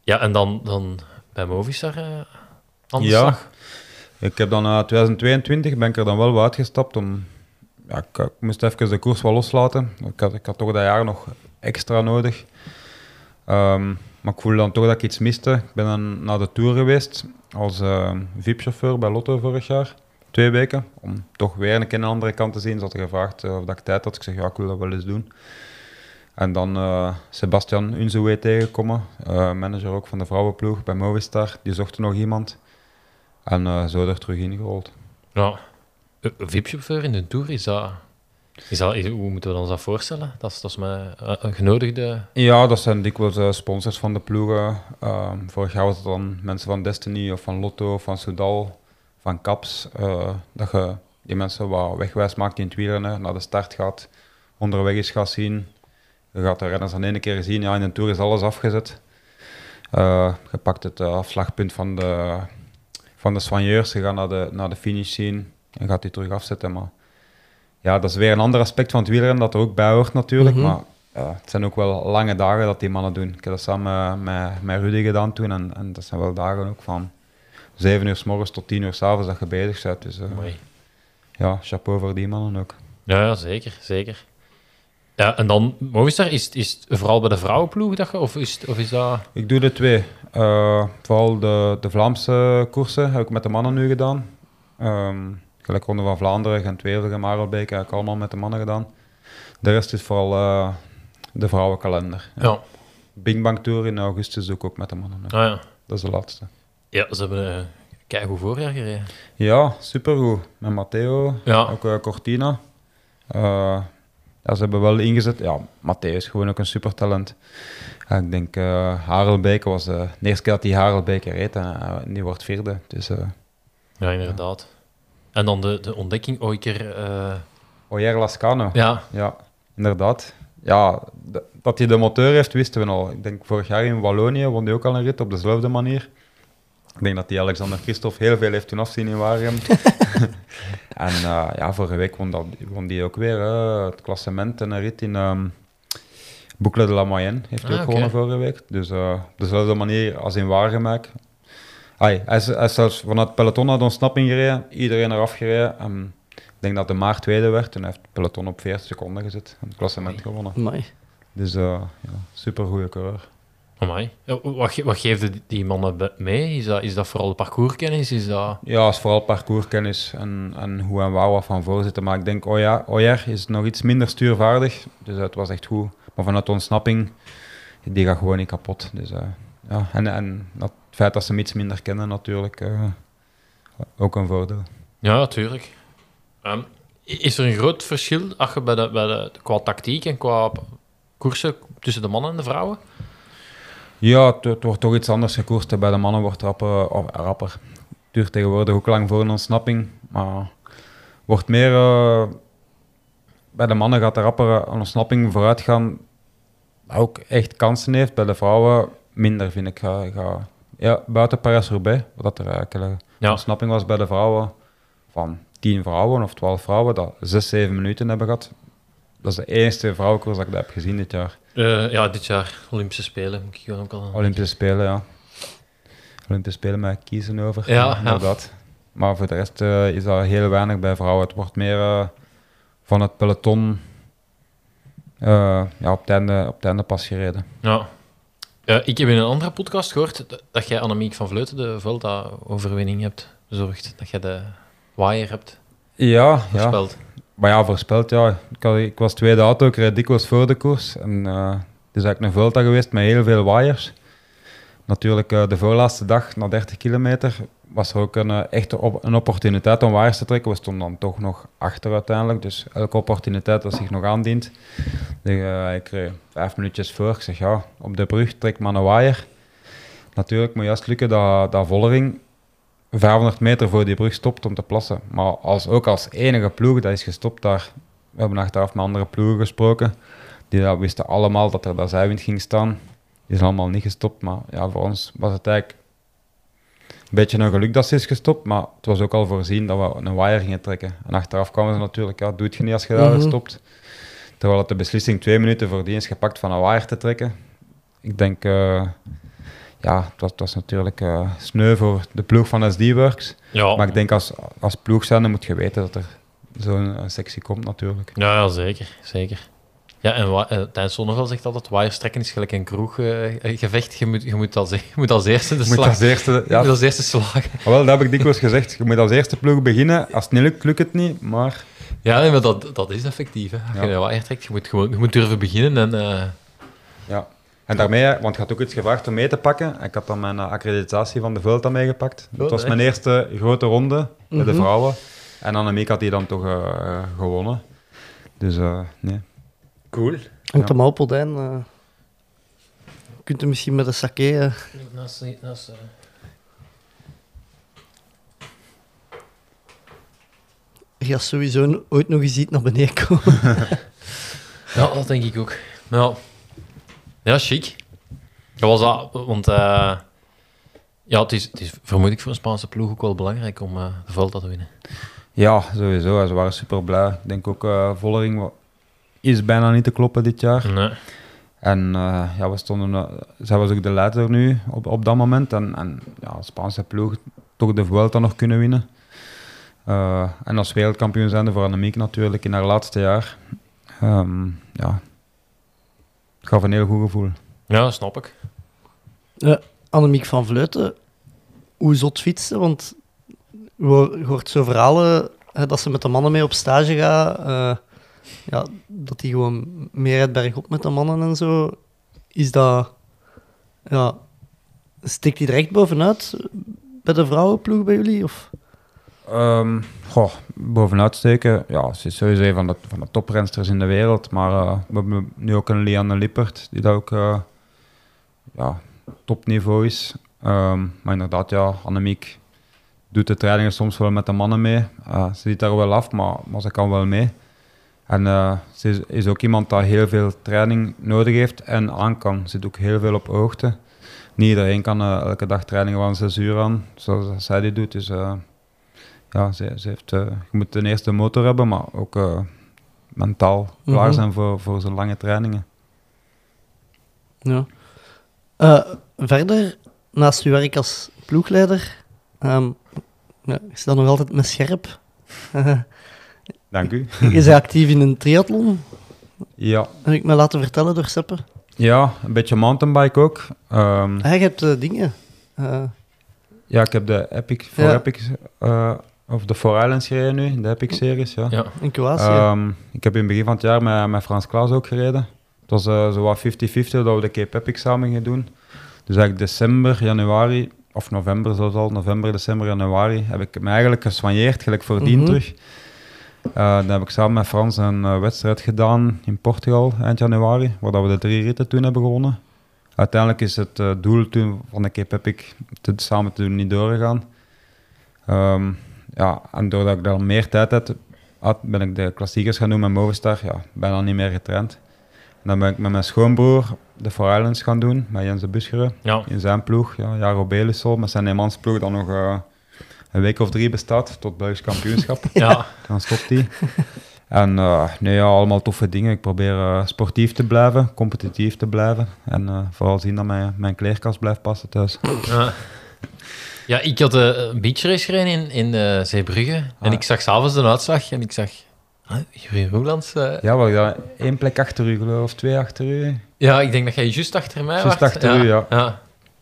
ja, en dan, dan bij Movistar eh aan de Ja. slag. Ik heb dan in 2022 ben ik er dan wel uitgestapt om... Ja, ik, ik moest even de koers wel loslaten. Ik had, ik had toch dat jaar nog extra nodig. Ehm, maar ik voelde dan toch dat ik iets miste. Ik ben dan naar de Tour geweest als eh, VIP-chauffeur bij Lotto vorig jaar. Twee weken, om toch weer een keer een andere kant te zien. Ze hadden gevraagd eh, of dat ik tijd had. Ik zeg, ja, ik wil dat wel eens doen. En dan eh, Sebastian Unzuwe tegengekomen, eh, manager ook van de vrouwenploeg bij Movistar. Die zochten nog iemand. En zo er terug ingerold. Ja. VIP-chauffeur in de Tour, is dat... Is hoe moeten we ons dat voorstellen? Dat is, dat is eh, een genodigde... Ja, dat zijn dikwijls eh, sponsors van de ploegen. Ehm, vorig het dan mensen van Destiny of van Lotto, van Soudal, van Caps. eh, dat je die mensen wat wegwijs maakt in het wielrennen, naar de start gaat, onderweg is gaat zien. Je gaat de renners aan één keer zien, ja, in een Tour is alles afgezet. Eh, je pakt het afslagpunt van de, van de soigneurs, je gaat naar de, naar de finish zien en gaat die terug afzetten. Maar ja, dat is weer een ander aspect van het wielrennen dat er ook bij hoort natuurlijk. Mhm. Maar ja, het zijn ook wel lange dagen dat die mannen doen. Ik heb dat samen met, met Rudy gedaan toen en, en dat zijn wel dagen ook van 7 uur s morgens tot 10 uur s avonds dat je bezig bent. Dus eh, Mooi. ja, chapeau voor die mannen ook. Ja, ja, zeker, zeker. Ja, en dan Movistar, is, is het vooral bij de vrouwenploeg dat je, of is, of is dat... Ik doe de twee. Eh, vooral de, de Vlaamse koersen heb ik met de mannen nu gedaan. Ehm gelijk Ronde van Vlaanderen, Gent-Wevelgem, Marelbeek heb ik allemaal met de mannen gedaan. De rest is vooral eh, de vrouwenkalender. Ja. Ja. Bing Bang Tour in augustus doe ik ook met de mannen. Ah, ja. Dat is de laatste. Ja, ze hebben... eh, kijk hoe voorjaar gereden. Ja, supergoed. Met Matteo, Ja. ook eh, Cortina. Ja, ze hebben wel ingezet. Ja, Matteo is gewoon ook een supertalent. Ja, ik denk, eh Harelbeke was de eerste keer dat hij Harelbeke reed en die wordt vierde. Dus Ja, inderdaad. En dan de, de ontdekking ooit keer... eh, Oyer Lascano. ja, Ja, inderdaad. Ja, dat hij de motor heeft, wisten we al. Ik denk vorig jaar in Wallonië won hij ook al een rit op dezelfde manier. Ik denk dat die Alexander Christophe heel veel heeft toen afzien in Waregem. *laughs* en eh, ja, vorige week won, dat, won die ook weer eh, het klassement en een rit in ehm Boucle de la Moyenne. Heeft hij Ah, ook oké. gewonnen vorige week. Dus eh, op dezelfde manier als in Waregem. Ai, hij, is, hij is zelfs vanuit het peloton naar de ontsnapping gereden. Iedereen eraf gereden. En ik denk dat de Maart tweede werd en hij heeft het peloton op 40 seconden gezet. En het klassement gewonnen. Amai. Dus uh, ja, super goede coureur. amai. Ja, Wat, wat geeft die- mannen mee? Is dat, is dat vooral de parcourskennis? Is dat... Ja, het is vooral parcourskennis en, en hoe en waar wat van voor zitten. Maar ik denk, oh ja, Oyer is nog iets minder stuurvaardig. Dus het was echt goed. Maar vanuit de ontsnapping, die gaat gewoon niet kapot. Dus, eh, ja. En, en dat, het feit dat ze hem iets minder kennen natuurlijk, eh, ook een voordeel. Ja, natuurlijk. Ehm, is er een groot verschil je bij de, bij de, qua tactiek en qua koersen tussen de mannen en de vrouwen? Ja, het, wordt toch iets anders gekoerst. Bij de mannen wordt rapper, of rapper. Het duurt tegenwoordig ook lang voor een ontsnapping. Maar wordt meer... eh, bij de mannen gaat de rapper een ontsnapping vooruit gaan. Ook echt kansen heeft. Bij de vrouwen minder, vind ik. Ga, ga, ja, buiten Paris-Roubaix, wat er eigenlijk een Ja. ontsnapping was bij de vrouwen. Van 10 vrouwen of 12 vrouwen, dat 6, 7 minuten hebben gehad. Dat is de enige vrouwenkoers dat ik dat heb gezien dit jaar. Eh, ja, dit jaar Olympische Spelen. Moet ik ook al... Olympische Spelen, ja. Olympische Spelen met kiezen over. Ja, *laughs* ja. inderdaad. Maar voor de rest eh, is dat heel weinig bij vrouwen. Het wordt meer eh, van het peloton eh, ja, op, het einde, op het einde pas gereden. Ja. Eh, ik heb in een andere podcast gehoord dat- dat jij Annemiek van Vleuten de Vuelta-overwinning hebt bezorgd. Dat jij de wire hebt Ja, ja. voorspeld. Maar ja, voorspeld, ja. Ik, had, ik was tweede auto, ik reed dikwijls voor de koers. En eh, het is eigenlijk een Vuelta geweest met heel veel waaiers. Natuurlijk, eh, de voorlaatste dag, na 30 kilometer, was er ook een eh, echte op, een opportuniteit om waaiers te trekken. We stonden dan toch nog achter uiteindelijk. Dus elke opportuniteit dat zich nog aandient. Eh, ik reed vijf minuutjes voor. Ik zeg, ja, op de brug trek maar een waaier. Natuurlijk moet juist lukken dat, dat Vollering 500 meter voor die brug stopt om te plassen. Maar als, ook als enige ploeg, dat is gestopt daar. We hebben achteraf met andere ploegen gesproken. Die dat wisten allemaal dat er daar zijwind ging staan. Die zijn allemaal niet gestopt. Maar ja, voor ons was het eigenlijk beetje een geluk dat ze is gestopt. Maar het was ook al voorzien dat we een wire gingen trekken. En achteraf kwamen ze natuurlijk, ja, doe het je niet als je daar Mhm. stopt. Terwijl het de beslissing twee minuten voordien is gepakt van een wire te trekken. Ik denk, eh, ja, het was, het was natuurlijk eh, sneu voor de ploeg van SD-Works. Ja. Maar ik denk als, als ploeg moet je weten dat er zo'n sectie komt natuurlijk. Ja, ja, zeker. zeker. Ja, en wa- eh, Tijns Zonneveld zegt altijd, waaierstrekken is gelijk een kroeggevecht. je, moet, je, moet als, je moet als eerste de Je moet slag... als eerste, je ja, moet als eerste slagen. wel, dat heb ik dikwijls gezegd. Je moet als eerste ploeg beginnen. Als het niet lukt, lukt het niet. Maar Ja, nee, maar dat, dat is effectief. Hè. Als Ja. je een waaier trekt, je moet, gewoon, je moet durven beginnen. En, eh, ja. En daarmee, want je had ook iets gevraagd om mee te pakken. Ik had dan mijn eh, accreditatie van de Vuelta meegepakt. Oh, Dat was echt? mijn eerste grote ronde bij de Mhm. vrouwen. En Annemiek had die dan toch eh, gewonnen. Dus eh, nee. Cool. Hangt Ja. hem op, Odijn. eh. kunt u misschien met een sake... eh, Naast, naast, eh, je gaat sowieso ooit nog eens iets naar beneden komen. *laughs* Ja, dat denk ik ook. Ja, ja chic. Dat was dat, want eh, ja, het is, het is vermoedelijk voor een Spaanse ploeg ook wel belangrijk om eh, de Vuelta te winnen. Ja, sowieso. Ze waren super blij. Ik denk ook uh, Vollering is bijna niet te kloppen dit jaar. Nee. En eh, ja, we stonden, eh, zij was ook de leider nu op, op dat moment. En, en ja, Spaanse ploeg toch de Vuelta nog kunnen winnen. Eh, en als wereldkampioen zijnde voor Annemiek natuurlijk in haar laatste jaar. Ehm, ja, het gaf een heel goed gevoel. Ja, dat snap ik. Eh, Annemiek van Vleuten, hoe zot fietsen? Want je hoor- je hoort zo verhalen hè, dat ze met de mannen mee op stage gaat. Ja, dat die gewoon meer uit bergop met de mannen en zo. Is dat... Ja, steekt die er echt bovenuit bij de vrouwenploeg bij jullie? Of? Ehm, goh, bovenuit steken, ja, ze is sowieso een van de, van de toprensters in de wereld. Maar eh, we hebben nu ook een Lianne Lippert, die dat ook eh, ja, topniveau is. Ehm, maar inderdaad, ja, Annemiek doet de trainingen soms wel met de mannen mee. Eh, ze ziet daar wel af, maar, maar ze kan wel mee. En eh, ze is, is ook iemand dat heel veel training nodig heeft en aan kan. Ze zit ook heel veel op hoogte. Niet iedereen kan eh, elke dag trainingen van 6 uur aan, zoals zij die doet. Dus eh, ja, ze, ze heeft, je moet ten eerste een motor hebben, maar ook mentaal klaar Mhm. zijn voor, voor zo'n lange trainingen. Ja. Verder, naast uw werk als ploegleider, ehm, ja, is dat nog altijd met scherp? *laughs* Dank u. *laughs* je bent actief in een triathlon, Ja, heb ik me laten vertellen door Seppe. ja een beetje mountainbike ook. Ehm, Ah, je hebt eh, dingen. Eh, ja, ik heb de Epic, voor Ja. Epic, eh, of de Four Islands gereden nu, de Epic-series. Ja. Ja. in Kroatië. Ehm, ik heb in het begin van het jaar met, met Frans Klaas ook gereden. Het was zo wat 50-50 dat we de Cape Epic samen gingen doen. Dus eigenlijk december, januari, of november zoals al, november, december, januari, heb ik me eigenlijk geswanjeerd, gelijk voordien Mhm. terug. Eh, dan heb ik samen met Frans een eh, wedstrijd gedaan in Portugal eind januari, waar dat we de drie ritten toen hebben gewonnen. Uiteindelijk is het eh, doel toen van de Cape Epic te, samen te doen niet doorgegaan. Ehm, ja, en doordat ik daar meer tijd had, had, ben ik de klassiekers gaan doen met Movistar. Ja, bijna niet meer getraind. En dan ben ik met mijn schoonbroer de Four Islands gaan doen, met Jens de Buscheren Ja. in zijn ploeg. Ja, Jaro Belisol, met zijn Nederlandse dan nog een week of drie bestaat, tot Belgisch kampioenschap. *laughs* Ja. Dan stopt hij. En nee, ja, allemaal toffe dingen. Ik probeer eh, sportief te blijven, competitief te blijven. En eh, vooral zien dat mijn, mijn kleerkast blijft passen thuis. Ja. Ja, ik had een beachrace gereden in, in Zeebrugge. En Ah. ik zag s'avonds de uitslag en ik zag... Huh, Jurie Roelands... Ja, wel, ja, één plek achter u, geloof ik, of twee achter u. Ja, ik denk dat jij juist achter mij Juist waart. achter u, ja.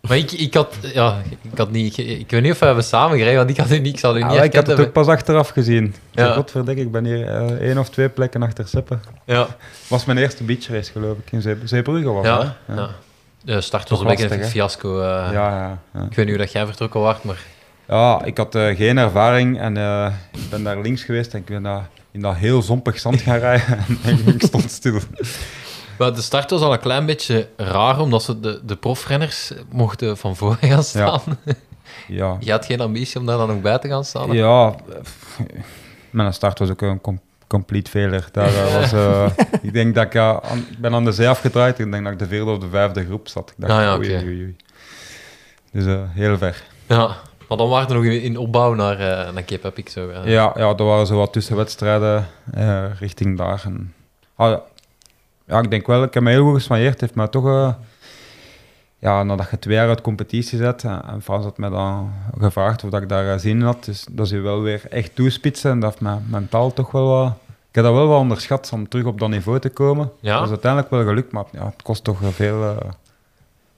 Maar ik, ik had... Ja, ik had niet... Ik weet niet of we hebben samen gereden, want ik had niet... Ik zal u niet Ah, ik heb herkend het ook pas achteraf gezien. Ja. ik ben hier eh, één of twee plekken achter Seppe. Ja. was mijn eerste beachrace, geloof ik, in Zee- Zeebrugge was Ja, hè? ja. De start was een beetje een fiasco. eh. Ja, ja, ja. Ik weet niet hoe dat jij vertrokken was, maar... Ja, ik had eh, geen ervaring en ik ben daar links geweest en ik ben daar in dat heel zompig zand gaan rijden *laughs* en ik stond stil. Maar de start was al een klein beetje raar, omdat ze de, de profrenners mochten van voor *laughs* gaan staan. Ja, Je had geen ambitie om daar dan ook bij te gaan staan? hè? ja mijn start was ook een com complete failure. Daar was, *laughs* eh, ik denk dat ik, ja, aan- ik ben aan de zee afgedraaid en ik denk dat ik de vierde of de vijfde groep zat. Ik dacht, Ah, ja, oei, oké. oei, oei. Dus eh, heel ver. Ja, maar dan waren we nog in, opbouw naar, eh naar Cape Epic. Zo. Ja, ja, er waren zo wat tussenwedstrijden richting daar. En, ah, ja. ik denk wel, ik heb me heel goed gesmailleerd. heeft mij toch, eh, ja, nadat je twee jaar uit competitie zet, en, en Frans had mij dan gevraagd of dat ik daar eh, zin in had, dus dat is je wel weer echt toespitsen. En dat heeft mij mentaal toch wel wat... Ik heb dat wel wat onderschat om terug op dat niveau te komen. Ja? Dat is uiteindelijk wel gelukt, maar ja, het kost toch veel... eh,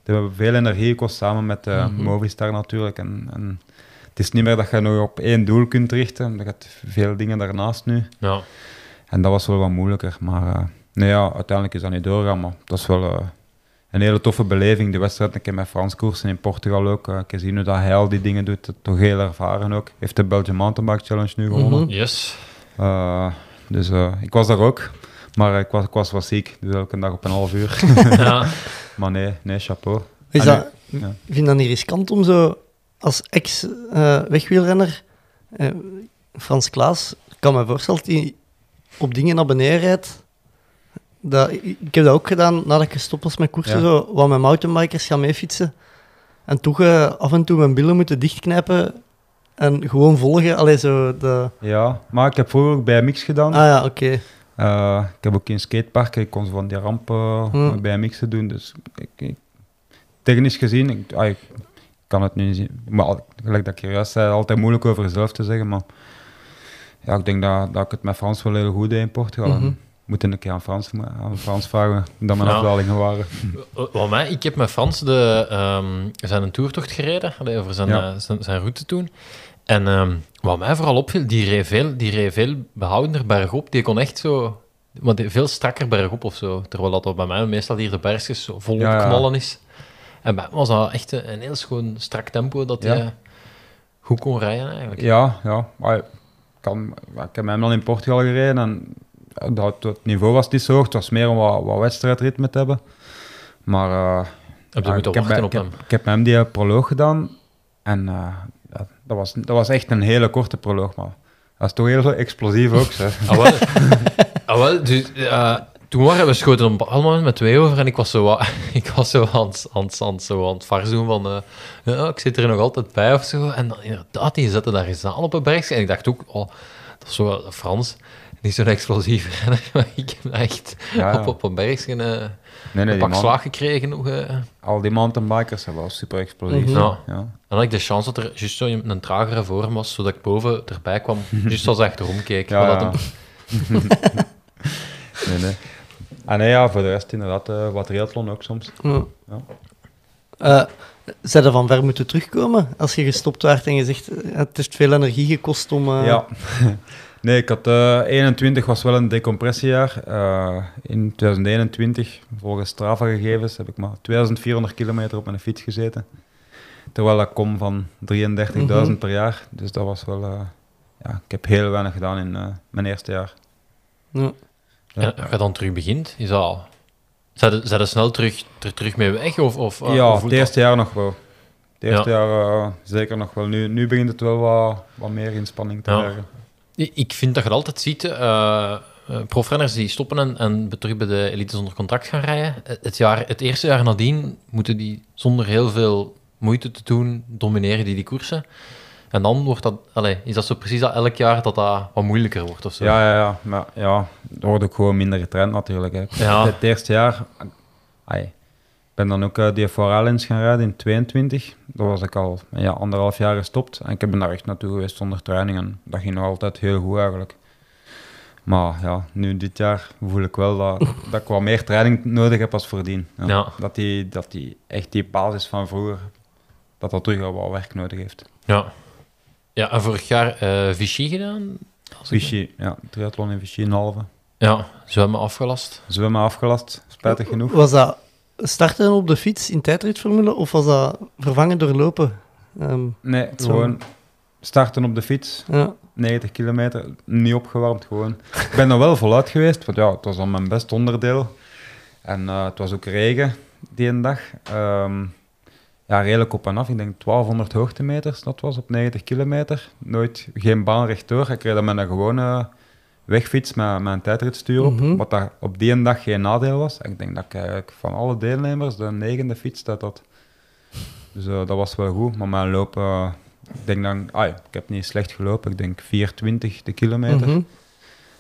het heeft veel energie gekost samen met eh Mhm. Movistar natuurlijk. En, en het is niet meer dat je nog op één doel kunt richten. Je hebt veel dingen daarnaast nu. Ja. En dat was wel wat moeilijker. Maar eh, nee, ja, uiteindelijk is dat niet doorgaan. Maar dat is wel eh, een hele toffe beleving. De wedstrijd een keer met Frans koersen in Portugal ook. eh, ik heb zien hoe dat hij al die dingen doet. Toch heel ervaren ook. Heeft de Belgian Mountainbike Challenge nu gewonnen. Mhm. Yes. Eh, dus eh, ik was daar ook. Maar ik was, ik was wat ziek. Dus elke dag op een half uur. *laughs* *laughs* ja. maar nee, nee, chapeau. Is Ah, dat, ja. Ik vind dat niet riskant om zo als ex-wegwielrenner, eh, Frans Klaas, ik kan me voorstellen dat hij op dingen naar beneden rijdt. Dat, ik heb dat ook gedaan nadat ik gestopt was met koersen, Ja. zo, wat met mountainbikers gaan meefietsen. En toch eh, af en toe mijn billen moeten dichtknijpen en gewoon volgen. Allee, zo de... Ja, maar ik heb vroeger ook BMX gedaan. Ah ja, oké. Eh, ik heb ook in skateparken, ik kon van die rampen Hmm. BMX'en doen. Dus ik, ik- technisch gezien, ik, ah, ik kan het nu niet zien. Maar gelijk dat ik juist zei, altijd moeilijk over jezelf te zeggen. Maar ja, ik denk dat, dat ik het met Frans wel heel goed deed in Portugal. Mhm. Moet een keer aan Frans, aan Frans vragen dat mijn afdalingen waren. Wel mij, ik heb met Frans de, ehm, zijn een toertocht gereden, over zijn, Ja. eh, zijn, zijn route toen. En ehm, wat mij vooral opviel, die reed veel, die reed veel behoudender bergop. Die kon echt zo... Want die- veel strakker bergop of zo. Terwijl dat bij mij meestal hier de bergjes volop Ja, ja. knallen is. En bij hem was dat echt een, een heel schoon strak tempo dat Ja. hij goed kon rijden eigenlijk. Ja, ja. Maar ik kan, ik heb hem dan in Portugal gereden en dat, het niveau was niet zo hoog. Het was meer om wat, wat wedstrijdritme te hebben. Maar eh, Heb je ik, heb, op ik, hem. heb, ik heb met hem die proloog gedaan en eh, dat, was, dat was echt een hele korte proloog, maar dat is toch heel zo explosief ook. Zo. *laughs* Ah, wel. ah, wel dus, eh, toen waren we schoten op een moment met twee over en ik was zo, *laughs* ik was zo aan het, aan het, aan het, zo aan het vars doen van eh, ja, ik zit er nog altijd bij of zo. En dan inderdaad, die zetten daar eens aan op een bergje. En ik dacht ook, oh, dat is zo eh, Frans. Niet zo'n explosief renner, *laughs* maar ik heb echt Ja, ja. op, op een bergje eh, Nee, een nee, die pak man- slaag gekregen nog. eh. Al die mountainbikers zijn wel super explosief. Mhm. Ja. Ja. dan had ik de chance dat er juist zo een tragere voor hem was, zodat ik boven erbij kwam, *laughs* juist als ik achterom keek. Ja, hem- *laughs* nee, nee. En nee, ja, voor de rest inderdaad eh, wat triathlon ook soms. Ja. Ja. Eh, zou je van ver moeten terugkomen als je gestopt werd en je zegt eh, het heeft veel energie gekost om... eh, Ja. Nee, ik had eh 21 was wel een decompressiejaar. Eh, in 2021, volgens Strava-gegevens, heb ik maar 2400 kilometer op mijn fiets gezeten. Terwijl ik kom van 33.000 Mhm. per jaar. Dus dat was wel... eh, ja, ik heb heel weinig gedaan in eh, mijn eerste jaar. Ja. Ja. En als je dan terug begint, is dat... Er, zijn er snel terug, er terug mee weg? Of, of, eh, ja, het eerste jaar nog wel. Het eerste Ja. jaar eh, zeker nog wel. Nu, nu begint het wel wat, wat meer inspanning te Ja. krijgen. Ik vind dat je het altijd ziet, eh, eh, profrenners die stoppen en, en terug bij de elite zonder contract gaan rijden. Het, jaar, het eerste jaar nadien moeten die zonder heel veel moeite te doen, domineren die die koersen. En dan wordt dat, allee, is dat zo precies dat elk jaar dat dat wat moeilijker wordt of zo. Ja, ja, ja. Maar ja, er wordt ook gewoon minder getraind natuurlijk. Hè. Ja. Het eerste jaar... ben dan ook uh, die Foralens gaan rijden in 22. Daar was ik al ja, anderhalf jaar gestopt. En ik ben daar echt naartoe geweest zonder training. En dat ging nog altijd heel goed eigenlijk. Maar ja, nu dit jaar voel ik wel dat, *laughs* dat ik wat meer training nodig heb als voordien. Ja. Ja. Dat, die, dat die echt die basis van vroeger, dat dat terug wel wat werk nodig heeft. Ja, ja en vorig jaar eh Vichy gedaan? Vichy, ja, triathlon in Vichy, een halve. Ja, zwemmen afgelast. Zwemmen afgelast, spijtig genoeg. Was dat starten op de fiets in tijdritformule of was dat vervangen door lopen? Ehm, Nee, Zo. gewoon starten op de fiets, ja. 90 kilometer, niet opgewarmd gewoon. Ik ben er wel voluit geweest, want ja, het was al mijn best onderdeel. En eh, het was ook regen die een dag. Ehm, ja, redelijk op en af. Ik denk 1200 hoogtemeters, dat was op 90 kilometer. Nooit, geen baan rechtdoor. Ik reed dan met een gewone wegfiets met, met een tijdritstuur op, Mhm. wat daar op die dag geen nadeel was. En ik denk dat ik eigenlijk van alle deelnemers de negende fiets dat dat. Dus eh, dat was wel goed, maar mijn loop, eh, ik denk dan, ah, ja, ik heb niet slecht gelopen, ik denk 4,20 de kilometer. Mhm.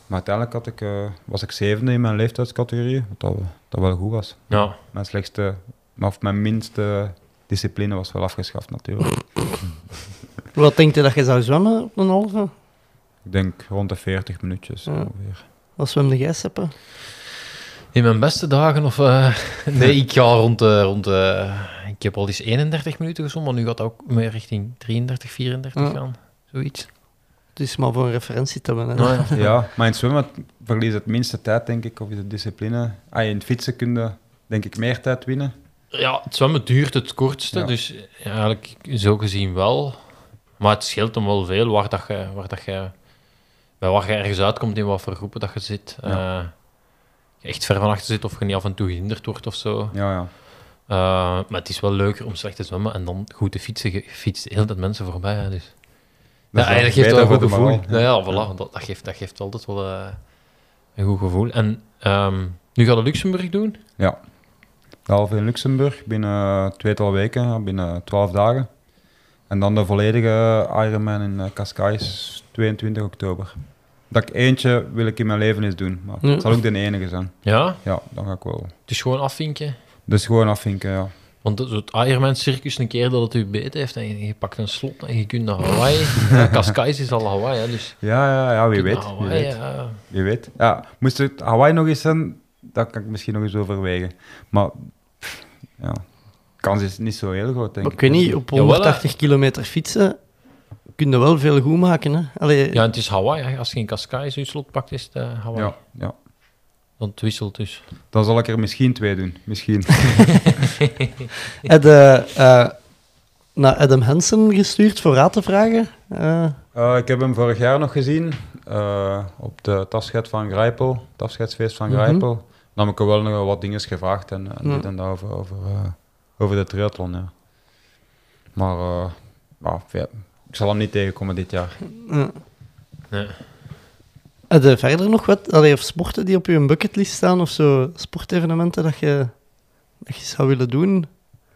Maar uiteindelijk had ik, eh, was ik zevende in mijn leeftijdscategorie, wat dat, dat wel goed was. Ja, Mijn slechtste, of mijn minste discipline was wel afgeschaft natuurlijk. Wat denk je dat je zou zwemmen op een halve? Ik denk rond de 40 minuutjes Ja. ongeveer. Wat zwemde jij, Seppe? in mijn beste dagen of... eh, *laughs* nee, ik ga rond de... Rond de ik heb al eens 31 minuten gezwommen, maar nu gaat dat ook meer richting 33, 34 Ja. gaan. Zoiets. Het is maar voor een referentie te hebben. Hè. Nou ja. *laughs* Ja, maar in het zwemmen verlies het minste tijd, denk ik, of is het discipline. Ah, in het fietsen kun je, denk ik, meer tijd winnen. Ja, het zwemmen duurt het kortste, Ja. dus eigenlijk zo gezien wel. Maar het scheelt hem wel veel waar, dat je, waar, dat je, bij waar je ergens uitkomt in wat voor groepen dat je zit. Ja. Eh, je echt ver van achter zit of je niet af en toe gehinderd wordt of zo. Ja, ja. Eh, maar het is wel leuker om slecht te zwemmen en dan goed te fietsen. Je fietst heel de mensen voorbij. Hè, dus. Dat Ja, wel geeft dat een goed gevoel. Ja, ja, voilà. Dat, dat, geeft, dat geeft altijd wel eh, een goed gevoel. En ehm, nu gaat de Luxemburg doen. Ja. Halve in Luxemburg binnen tweetal weken, binnen 12 dagen. En dan de volledige Ironman in Cascais, 22 oktober. Dat ik eentje wil ik in mijn leven eens doen, maar het zal ook de enige zijn. Ja, Ja, dan ga ik wel. het is gewoon afvinken. Dus gewoon afvinken, ja. Want het- het Ironman-circus, een keer dat het u beet heeft en je, je pakt een slot en je kunt naar Hawaii. *laughs* Ja, Cascais is al Hawaii, hè, dus... Ja, ja, ja wie weet. Wie weet. ja. Wie weet. Ja, moest het Hawaii nog eens zijn, dat kan ik misschien nog eens overwegen. Maar pff, ja, de kans is niet zo heel groot, denk Maar ik. ik weet niet, op Jawel, hè. 180 kilometer fietsen kun je wel veel goed maken. Hè? Allee, Ja, het is Hawaii. hè. Als je in Cascais je slot pakt, is het eh, Hawaii. Ja, ja. Dan het wisselt dus. Dan zal ik er misschien twee doen. Misschien. *laughs* *laughs* En de, eh, naar Adam Hansen gestuurd voor raad te vragen. Eh, Eh, ik heb hem vorig jaar nog gezien eh, op de afscheid van Grijpel, het afscheidsfeest van Mhm. Grijpel. Dan heb ik hem wel nog wat dingen gevraagd en, en Ja. dit en dat over, over, over de triathlon. Ja. Maar eh, ja, ja, ik zal hem niet tegenkomen dit jaar. ja. Nee. Heb je verder nog wat, allee, of sporten die op je bucketlist staan, of zo sportevenementen dat je, dat je zou willen doen?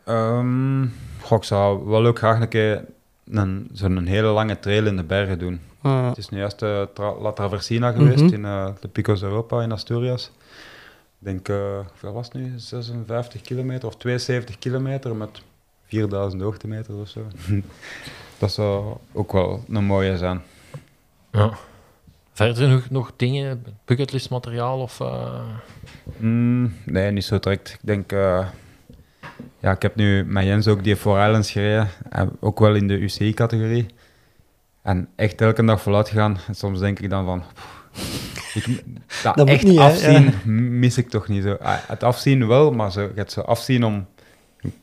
Ehm, goh, ik zou wel ook graag een keer een, zo'n hele lange trail in de bergen doen. Ah, Het is nu juist de tra La Traversina geweest Mhm. in eh, de Picos Europa in Asturias. Ik denk, eh hoeveel was het nu? 56 kilometer of 72 kilometer met 4000 hoogtemeter of zo. *laughs* dat zou ook wel een mooie zijn. Ja. Verder nog, nog dingen, bucketlist materiaal of... eh, Mm, nee, niet zo direct. Ik denk, eh, ja, ik heb nu met Jens ook die Four Islands gereden, eh, ook wel in de UCI-categorie. En echt elke dag voluit gaan. En soms denk ik dan van, pff, ik, *laughs* dat, echt niet, afzien ja. mis ik toch niet zo. Ah, Het afzien wel, maar zo, je hebt zo afzien om,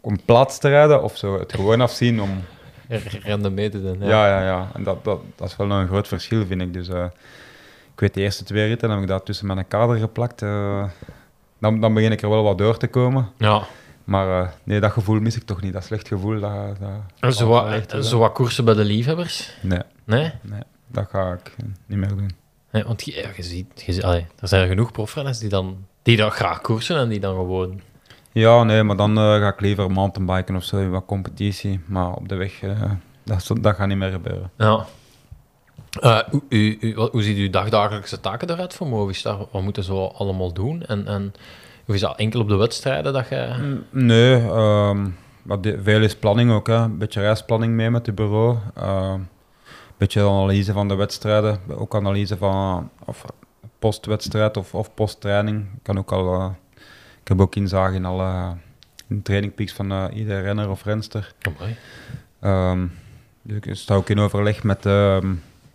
om plaats te rijden, of zo het gewoon afzien om... *laughs* random mee te doen. Ja, ja, ja. En dat, dat, dat is wel nog een groot verschil, vind ik. Dus eh, ik weet, de eerste twee ritten heb ik dat tussen mijn kader geplakt. eh, dan, dan begin ik er wel wat door te komen. ja. Maar eh, nee, dat gevoel mis ik toch niet. Dat slecht gevoel, dat... dat Zo wat, echt zo wat koersen bij de liefhebbers? Nee, Nee? nee, dat ga ik niet meer doen. nee want je, ja, je ziet, je, ziet- allee, er zijn genoeg profrenners die dan, die dan graag koersen en die dan gewoon... Ja, nee, maar dan eh, ga ik liever mountainbiken of zo, in wat competitie. Maar op de weg, eh, dat, dat gaat niet meer gebeuren. Ja. Eh, hoe, u- u- wat- hoe ziet uw dagdagelijkse taken eruit voor Movistar? Wat moeten ze zo allemaal doen? En, en hoe is dat enkel op de wedstrijden dat je... Nee, ehm, wat de- veel is planning ook. Hè. Een beetje reisplanning mee met het bureau. Ehm, Een beetje analyse van de wedstrijden. Ook analyse van of postwedstrijd of, of posttraining. Ik Kan ook al, ik heb ook inzage in alle in trainingpeaks van eh, iedere renner of renster. Ehm, dus ik sta ook in overleg met, ehm,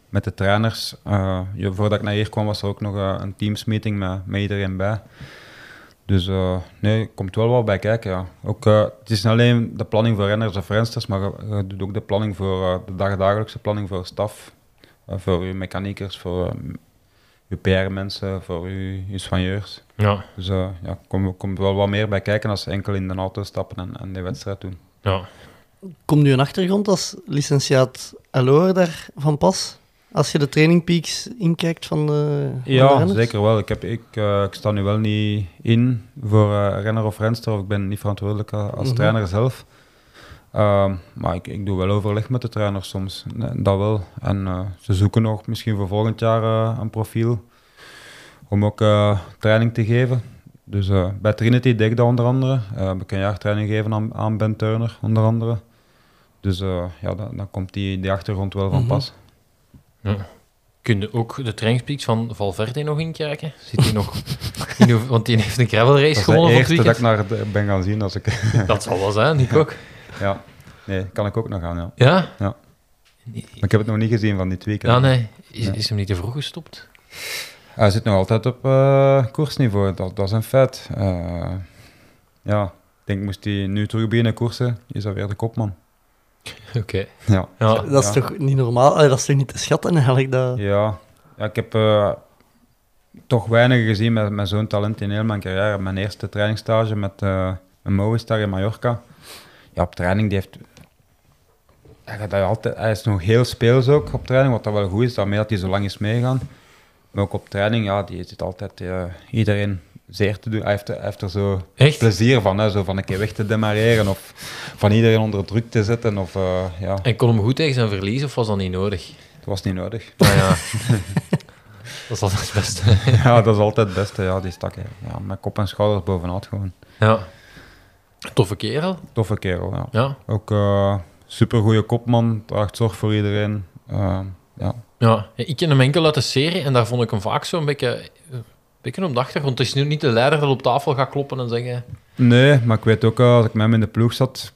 met de trainers. Eh, ja, voordat ik naar hier kwam was er ook nog eh, een teamsmeeting met, met iedereen bij. Dus nee, komt wel wat bij kijken. Ja. Ook, het is niet alleen de planning voor renners of rensters, maar je, je doet ook de planning voor de dagdagelijkse planning voor staf, voor uw mechaniekers, voor uw PR-mensen, voor uw, uw soigneurs. Ja, Dus eh, ja, komt, komt wel wat meer bij kijken als ze enkel in de auto stappen en, en de wedstrijd doen. ja. Komt nu een achtergrond als licentiaat LOR daar van pas? Als je de training peaks inkijkt van de, van Ja, zeker wel. Ik, heb, ik, eh, ik sta nu wel niet in voor eh, renner of renster, of ik ben niet verantwoordelijk als Mhm. trainer zelf. Ehm, maar ik, ik doe wel overleg met de trainers soms, Nee, dat wel. En eh, ze zoeken nog misschien voor volgend jaar eh, een profiel om ook eh, training te geven. Dus bij Trinity deed ik dat onder andere. Heb ik een jaar training gegeven aan, aan Ben Turner, onder andere. Dus ja, dan, dan komt die, die achtergrond wel van Mhm. pas. Kun je ook de trainingspeaks van Valverde nog inkijken? Zit hij nog... *laughs* in want die heeft een gravel race Dat is de gewonnen van het dat ik naar ben gaan zien als ik... Dat zal wel zijn, ik *laughs* ook. Ja, nee, kan ik ook nog gaan, ja. Ja? Ja. Maar ik heb het nog niet gezien van dit weekend. Ja, nee. Is, Nee. is hem niet te vroeg gestopt? Hij zit nog altijd op eh, koersniveau, dat, dat is een feit. Eh, ja, ik denk moest hij nu terug beginnen koersen, is dat weer de kopman. Oké. Ja, Ja. Dat is Ja. toch niet normaal? Allee, dat is toch niet te schatten eigenlijk? Dat... ja. ja ik heb eh, toch weinig gezien met, met zo'n talent in heel mijn carrière. Mijn eerste trainingsstage met, uh, met Movistar in Mallorca. Op training, die heeft... Hij, gaat altijd, hij is nog heel speels ook op training, wat dat wel goed is, daarmee dat hij zo lang is meegaan. Maar ook op training, ja, die zit altijd eh, iedereen zeer te doen. Hij heeft, hij heeft er zo Echt? plezier van, hè, zo van een keer weg te demareren of van iedereen onder druk te zetten. Of, eh, ja, En kon hem goed tegen zijn verlies of was dat niet nodig? dat was niet nodig. Nou ja. *laughs* dat is altijd het beste. ja, dat is altijd het beste. Ja, die stak ja, met kop en schouders bovenuit gewoon. ja. Toffe kerel. Toffe kerel, ja. Ja. Ook uh, supergoeie kopman, draagt zorg voor iedereen. Uh, ja. Ja. Ik ken hem enkel uit de serie en daar vond ik hem vaak zo een beetje, een beetje op de achtergrond. Het is nu niet de leider dat op tafel gaat kloppen en zeggen... Nee, maar ik weet ook als ik met hem in de ploeg zat,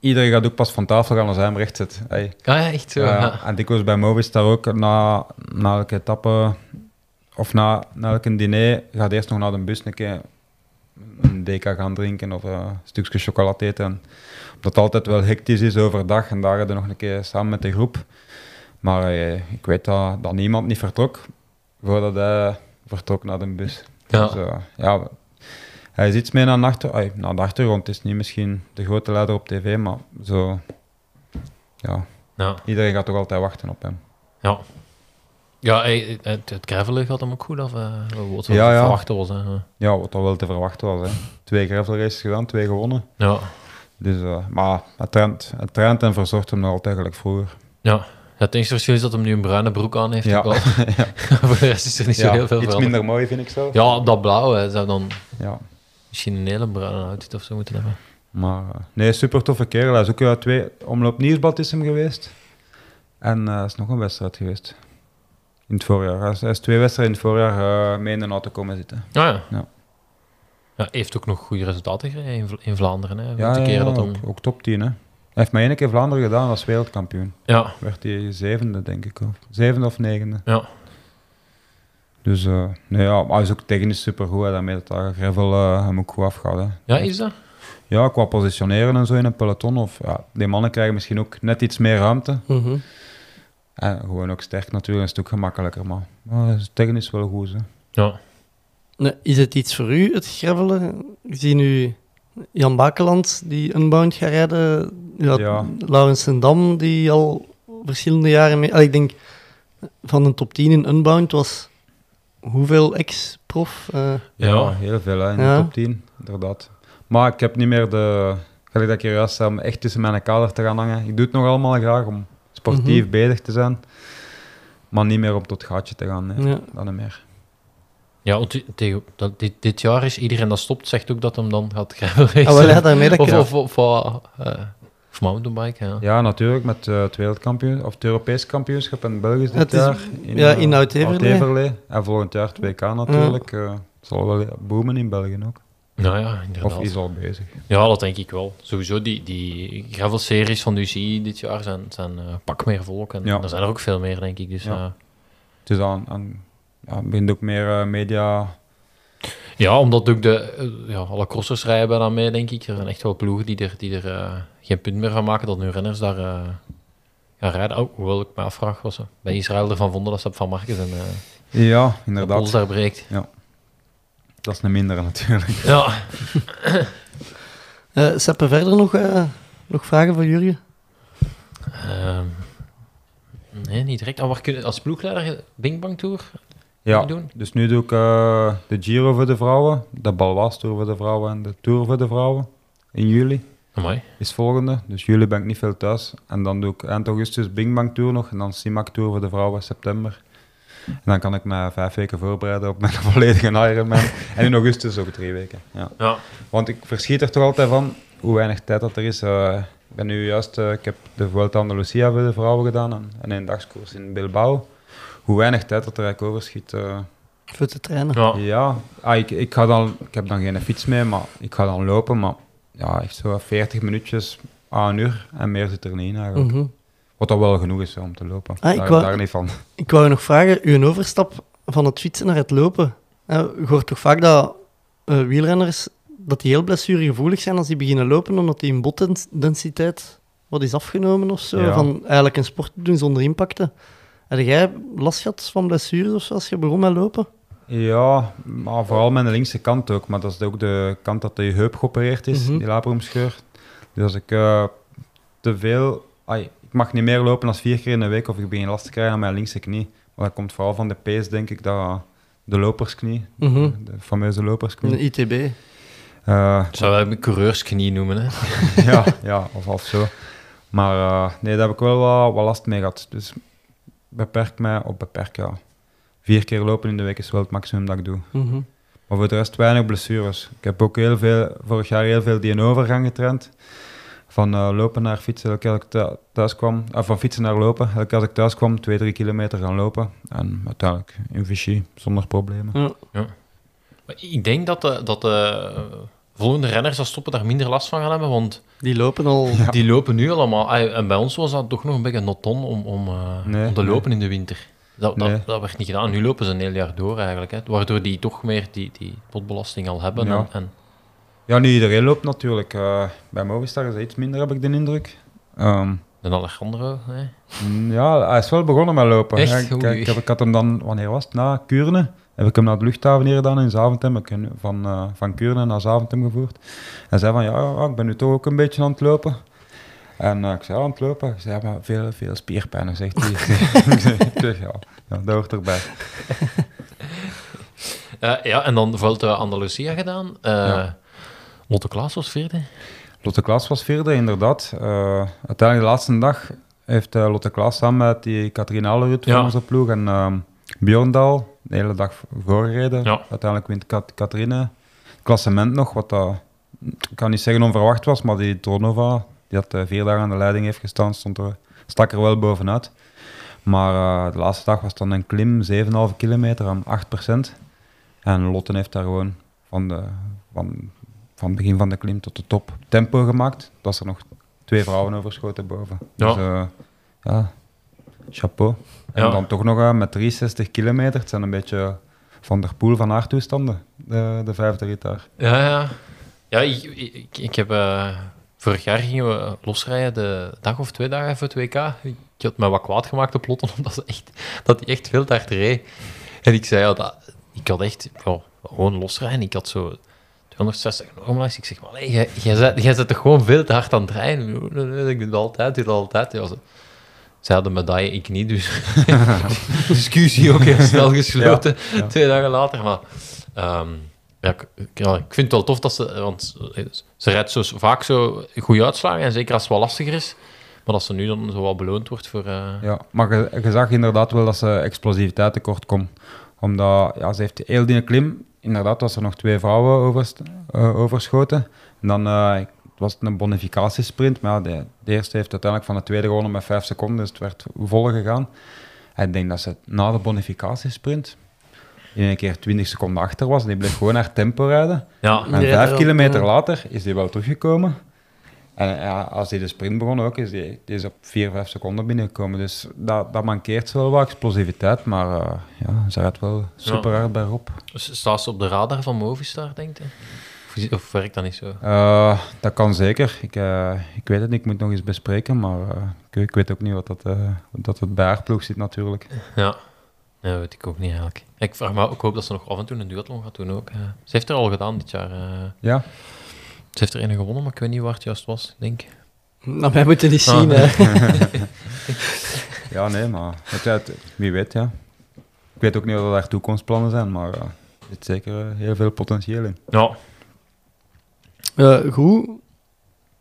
iedereen gaat ook pas van tafel gaan als hij hem recht zit. Hey. Ja, ja, echt zo. Ja, ja. En dikwijls bij Movistar ook, na, na elke etappe of na, na elke diner, gaat eerst nog naar de bus een keer een deka gaan drinken of eh, een stukje chocolade eten. En omdat het altijd wel hectisch is overdag en daar nog een keer samen met de groep. Maar eh, ik weet dat, dat niemand niet vertrok voordat hij vertrok naar de bus. Ja. Dus, eh, ja, hij is iets meer naar de, achter, ai, naar de achtergrond. Het is niet misschien de grote leider op tv, maar zo... Ja, Ja. iedereen gaat toch altijd wachten op hem. Ja. Ja, het, het gravelen gaat hem ook goed af. eh, wat Ja, ja. verwachten was. Hè. Ja, wat al wel te verwachten was. Hè. Twee gravel races gedaan, twee gewonnen. Ja. Dus, eh, maar het traint, het traint en verzorgt hem nog altijd eigenlijk vroeger. Ja. Ja, het enige verschil is dat hij nu een bruine broek aan heeft. Ja. wel. *laughs* *laughs* Voor de rest is er niet zo Ja, heel veel iets minder mooi vind ik zelf. Ja, dat blauw hè, zou dan Ja. misschien een hele bruine outfit of zo moeten hebben. Maar eh, nee, super toffe kerel. Hij is ook uit twee omloop nieuwsblad is hem geweest. En er is nog een wedstrijd geweest. In het voorjaar. Hij is, hij is twee wedstrijden in het voorjaar eh mee in de auto komen zitten. Ah, ja. Ja. Ja, heeft ook nog goede resultaten gereden in, Vla- in Vlaanderen. Hè. Ja, keer ja, dat ook, ook top 10. Hè. Hij heeft maar één keer Vlaanderen gedaan als wereldkampioen. Ja, Werd hij zevende, denk ik. Of, zevende of negende. ja. Dus eh, nee, ja, maar hij is ook technisch super goed. Daarmee dat daar gravel eh, hem ook goed afgaat. Hè. ja, is dat? Ja, qua positioneren en zo in een peloton. Of, ja, die mannen krijgen misschien ook net iets meer ruimte. Mhm. En gewoon ook sterk natuurlijk, een stuk gemakkelijker. Maar, maar technisch wel goed. Hè. Ja. Nee, is het iets voor u, het gravelen? Ik zie nu Jan Bakeland, die Unbound gaat rijden. Ja, Ja. Laurens Dam, die al verschillende jaren mee... Ah, ik denk, van een top 10 in Unbound was hoeveel ex-prof? Eh, Ja. heel veel hè, in Ja. de top 10, inderdaad. Maar ik heb niet meer de... Gelijk dat ik hier juist zei, om echt tussen mijn kader te gaan hangen. Ik doe het nog allemaal graag om sportief Mhm. bezig te zijn. Maar niet meer om tot het gaatje te gaan. Nee. Ja. Dat meer. Ja, want dat, dit, dit jaar is iedereen dat stopt, zegt ook dat hem dan gaat gravel racen. Ah, ja, daarmee *laughs* dat of, of, of, eh, of mountainbike, ja. Ja, natuurlijk, met eh, het wereldkampioen, of het Europees kampioenschap in België dit is- jaar. ja, eh, in. Oud-Heverlee. En volgend jaar het WK natuurlijk. eh, Het zal wel boomen in België ook. Nou ja, inderdaad. Of is al bezig. Ja, dat denk ik wel. Sowieso, die, die gravel-series van de UCI dit jaar zijn, zijn eh, pak meer volk. En Ja. er zijn er ook veel meer, denk ik. Dus, Ja. ja. Het is aan, aan ja, begint ook meer eh, media. ja, omdat ook de, eh, ja, alle crossers rijden bijna mee, denk ik. Er zijn echt wel ploegen die er, die er eh, geen punt meer van maken dat nu renners daar eh, gaan rijden. Oh, hoewel ik me afvraag, was ze bij Israël ervan vonden dat ze Van Marcus en eh Ja, de inderdaad. daar breekt. Dat is een mindere natuurlijk. Ja, *laughs* eh, Seppe, verder nog, eh, nog vragen voor Jurgen? Ehm, nee, niet direct. Oh, waar kun je als ploegleider Bing Bang Tour Ja, doen? dus nu doe ik eh, de Giro voor de vrouwen, de Balwas Tour voor de vrouwen en de Tour voor de vrouwen. In juli Amai. is volgende. Dus juli ben ik niet veel thuis. En dan doe ik eind augustus Bing Bang Tour nog en dan Simac Tour voor de vrouwen september. En dan kan ik me vijf weken voorbereiden op mijn *laughs* volledige Ironman. en in augustus ook drie weken. Ja. Ja. Want ik verschiet er toch altijd van hoe weinig tijd dat er is. Eh, ik ben nu juist, eh, ik heb de Vuelta Andalusia voor de vrouwen gedaan en, en een dagskoers in Bilbao. Hoe weinig tijd dat er eigenlijk overschiet. eh, Voor te trainen. Ja. ja, ah, ik, ik, ga dan, ik heb dan geen fiets mee, maar ik ga dan lopen. Maar ja, echt zo 40 minuutjes aan een uur en meer zit er niet in eigenlijk. Mhm. Wat dat wel genoeg is hè, om te lopen. Ah, ik daar, wou- daar niet van. Ik wou je nog vragen, uw overstap van het fietsen naar het lopen. Je hoort toch vaak dat eh, wielrenners dat die heel blessuregevoelig zijn als die beginnen lopen, omdat die in botdensiteit wat is afgenomen of zo. Ja. Van eigenlijk een sport doen zonder impacten. Heb jij last gehad van blessures of zo als je begon met lopen? Ja, maar vooral de linkse kant ook. Maar dat is ook de kant dat de heup geopereerd is, Mhm. die labrum-scheur. Dus als ik eh, te veel... ai, mag niet meer lopen dan vier keer in de week of ik begin last te krijgen aan mijn linkse knie. Maar dat komt vooral van de pees, denk ik, dat de lopersknie, Mhm. de fameuze lopersknie. Een ITB. Eh, Zou wij een coureursknie noemen, hè? *laughs* ja, ja, of, of zo. Maar eh, nee, daar heb ik wel wat, wat last mee gehad. Dus beperk mij, of beperk, ja. Vier keer lopen in de week is wel het maximum dat ik doe. Mhm. Maar voor de rest weinig blessures. Ik heb ook heel veel, vorig jaar heel veel die in overgang getraind. Van eh, lopen naar fietsen, elke keer als ik thu- thuis kwam. eh, van fietsen naar lopen. Elke keer als ik thuis kwam, twee, drie kilometer gaan lopen. En uiteindelijk in Vichy, zonder problemen. Ja. Maar Ik denk dat de, dat de volgende renners dat stoppen daar minder last van gaan hebben, want Die lopen al... Ja. *laughs* die lopen nu allemaal. Ah, En bij ons was dat toch nog een beetje noton om, om, eh, Nee, om te nee. lopen in de winter. Dat, dat, werd niet gedaan. Nu lopen ze een heel jaar door eigenlijk. Hè. Waardoor die toch meer die, die potbelasting al hebben. Ja. En, en Ja, nu iedereen loopt natuurlijk. Eh, bij Movistar is het iets minder, heb ik de indruk. Ehm, En Alejandro, hè? mm, ja, hij is wel begonnen met lopen. Echt? Ik, heb, ik had hem dan, wanneer was het? Na Kuurne. Heb ik hem naar de luchthaven hier gedaan in Zaventem. Heb ik hem van, eh, van Kuurne naar Zaventem gevoerd. Hij zei van, ja, ik ben nu toch ook een beetje aan het lopen. En eh, ik zei, aan het lopen. Ik zei, ja, maar veel, veel spierpijn, zegt hij. *laughs* *laughs* ik zeg, ja, ja, dat hoort erbij. *laughs* Ja, en dan Vuelta Andalusia gedaan. Ja. Lotte Klaas was vierde. Lotte Klaas was vierde, inderdaad. Eh, uiteindelijk de laatste dag heeft eh, Lotte Klaas samen met die Katrien Alerud van Ja. onze ploeg en ehm Björndal de hele dag voorgereden. Ja. Uiteindelijk wint Kat Katrine het klassement nog, wat dat, ik kan niet zeggen onverwacht was, maar die Tronova, die had eh, vier dagen aan de leiding heeft gestaan, stond er, stak er wel bovenuit. Maar eh, de laatste dag was dan een klim, 7,5 kilometer aan 8%. En Lotte heeft daar gewoon van, de, van, van het begin van de klim tot de top tempo gemaakt. Dat was er nog twee vrouwen overschoten boven. Ja. Dus eh, ja, chapeau. En Ja. dan toch nog eh, met 63 kilometer. Het zijn een beetje van der Poel van haar toestanden, de, de vijfde rit daar. Ja, ja. Ja, ik, ik, ik heb... eh, vorig jaar gingen we losrijden de dag of twee dagen voor het WK. Ik had me wat kwaad gemaakt op Lotten, *laughs* omdat ze echt, dat hij echt veel te hard reed. En ik zei, ja, dat, ik had echt gewoon losrijden. Ik had zo 260 normals. Ik zeg, maar nee, jij, jij, zet, jij zet toch gewoon veel te hard aan het rijden? Ik doe het altijd, doe het altijd. Ja, ze, zij hadden medaille, ik niet, dus *laughs* discussie ook heel snel gesloten, Ja, ja. twee dagen later. Maar ehm, ja, ik, ik- ja, ik vind het wel tof dat ze, want ze rijdt zo vaak zo goede uitslagen, en zeker als het wel lastiger is. Maar dat ze nu dan zo wel beloond wordt voor... eh, Ja, maar je, je zag inderdaad wel dat ze explosiviteit tekort komt. Omdat ja, ze heeft heel die klim, inderdaad was er nog twee vrouwen overst- eh, overschoten. En dan eh, het was een bonificatiesprint, maar ja, de, de eerste heeft uiteindelijk van de tweede gewonnen met vijf seconden, dus het werd vol gegaan. En ik denk dat ze na de bonificatiesprint in een keer 20 seconden achter was en die bleef gewoon haar tempo rijden. ja, En vijf ja. kilometer later is die wel teruggekomen. En ja, als hij de sprint begon ook, is die, die is op 4, 5 seconden binnengekomen. Dus dat, dat mankeert ze wel wat explosiviteit, maar eh, ja, ze rijdt wel super hard bij Rob. Dus Staat ze op de radar van Movistar, denk je? Of, werkt dat niet zo? Eh, dat kan zeker. Ik, eh, ik weet het niet, ik moet nog eens bespreken, maar eh, ik, ik weet ook niet wat dat, eh, wat dat het bij haar ploeg zit natuurlijk. Ja. Dat weet ik ook niet eigenlijk. Ik vraag me ook hoop dat ze nog af en toe een duathlon gaat doen ook. Ze heeft er al gedaan dit jaar. eh. Ja, Ze heeft er een gewonnen, maar ik weet niet waar het juist was, denk ik. Nou, wij moeten niet Ah. zien. hè. *laughs* ja nee, maar het, het- wie weet, ja. Ik weet ook niet wat haar toekomstplannen zijn, maar eh, er zit zeker eh, heel veel potentieel in. Ja. Eh, goed.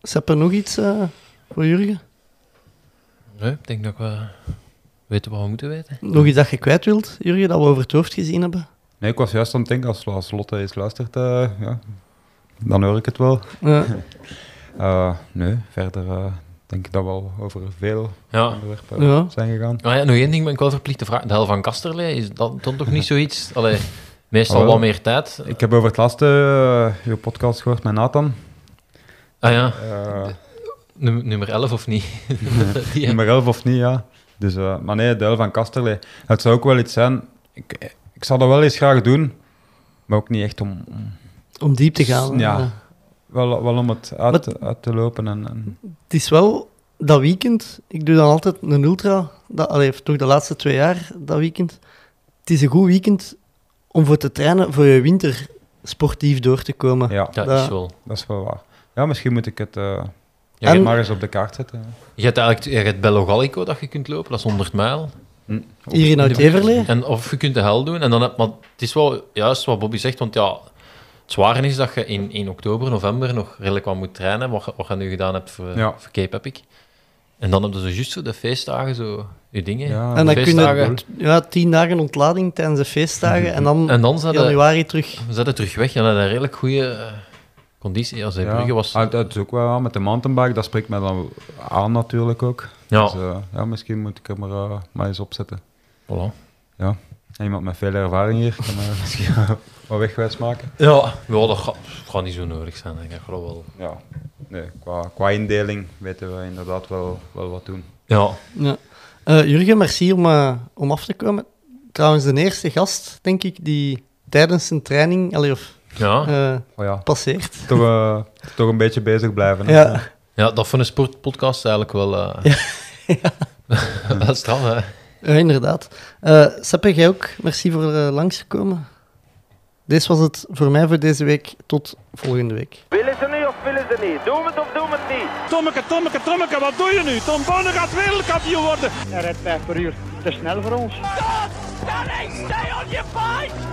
Zet er nog iets eh, voor Jurgen? Nee, ik denk dat we weten wat we moeten weten. Nog iets dat je kwijt wilt, Jurgen, dat we over het hoofd gezien hebben? Nee, ik was juist aan het denken, als, als Lotte eens luistert, eh, ja, dan hoor ik het wel. Ja. *laughs* Eh, nee, verder eh, denk ik dat we al over veel Ja. onderwerpen Ja. zijn gegaan. Ja, nog één ding ben ik wel verplicht te vragen. De hel van Kasterlee, is dat dan toch niet *laughs* zoiets? Allee, meestal wel. wat meer tijd. Ik heb over het laatste uh, je podcast gehoord met Nathan. Ah ja, Eh, Num- nummer 11 of niet? *laughs* Nummer 11 of niet, ja. Dus, eh, maar nee, de hel van Kasterlee. Het zou ook wel iets zijn. Ik, ik zou dat wel eens graag doen, maar ook niet echt om, om- Om diep te gaan. Ja. wel, wel om het uit, te lopen. En, en, Het is wel dat weekend. Ik doe dan altijd een ultra. Dat, allee, toch de laatste twee jaar, dat weekend. Het is een goed weekend om voor te trainen, voor je winter sportief door te komen. ja, dat- is wel. dat is wel waar. Ja, misschien moet ik het eh, Ja, je, En- maar eens op de kaart zetten. je hebt eigenlijk je hebt Bello Gallico dat je kunt lopen, dat is 100 mijl. Hm. Hier in Oud-Everlee. En of je kunt de hel doen. En dan heb, maar het is wel juist wat Bobby zegt, want ja, het zware is dat je in, in oktober, november nog redelijk wat moet trainen, wat, je- wat je nu gedaan hebt voor, Ja. voor Cape Epic. En dan hebben ze juist zo de feestdagen, zo je dingen. Ja, En dan kun je ja, tien dagen ontlading tijdens de feestdagen. En dan En dan de, januari terug. zijn de terug weg. Ja, dat is een redelijk goede eh, conditie. Ja, zijn Brugge was... Ah, dat is ook wel aan met de mountainbike, dat spreekt mij dan aan natuurlijk ook. Ja, Dus, eh, ja, misschien moet ik er maar, eh, maar eens opzetten. voilà. En iemand met veel ervaring hier kan *laughs* misschien wat wegwijs maken. Ja, ja dat gaat, gaat niet zo nodig zijn. denk Ik geloof wel. Ja, nee, qua, qua indeling weten we inderdaad wel, wel wat doen. Ja, Ja. Eh, Jurgen, merci om, eh, om af te komen. Trouwens, de eerste gast, denk ik, die tijdens zijn training, allee, of Ja. eh, Oh ja, passeert. toch, toch een beetje bezig blijven. hè. Ja, ja, dat voor een sportpodcast eigenlijk wel... eh *laughs* wel straf, hè. Ja inderdaad. Eh Seppe, jij ook. Merci voor uh, langsgekomen. Dit was het voor mij voor deze week. Tot volgende week. Willen ze nu of willen ze niet? Doen we het of doen we het niet? Tommeke, Tommeke, Tommeke, wat doe je nu? Tom Bonne gaat wereldkampioen worden. Hij rijdt 5 per uur. Te snel voor ons.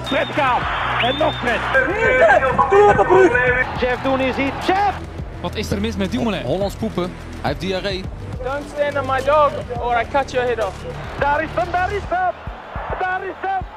Fred gaat. En nog Fred. Jeff, doen is iets. Jeff! Wat is er mis met Dumoulin? Hollands poepen. Hij heeft diarree. Don't stand on my dog or I cut your head off. Daar is hem!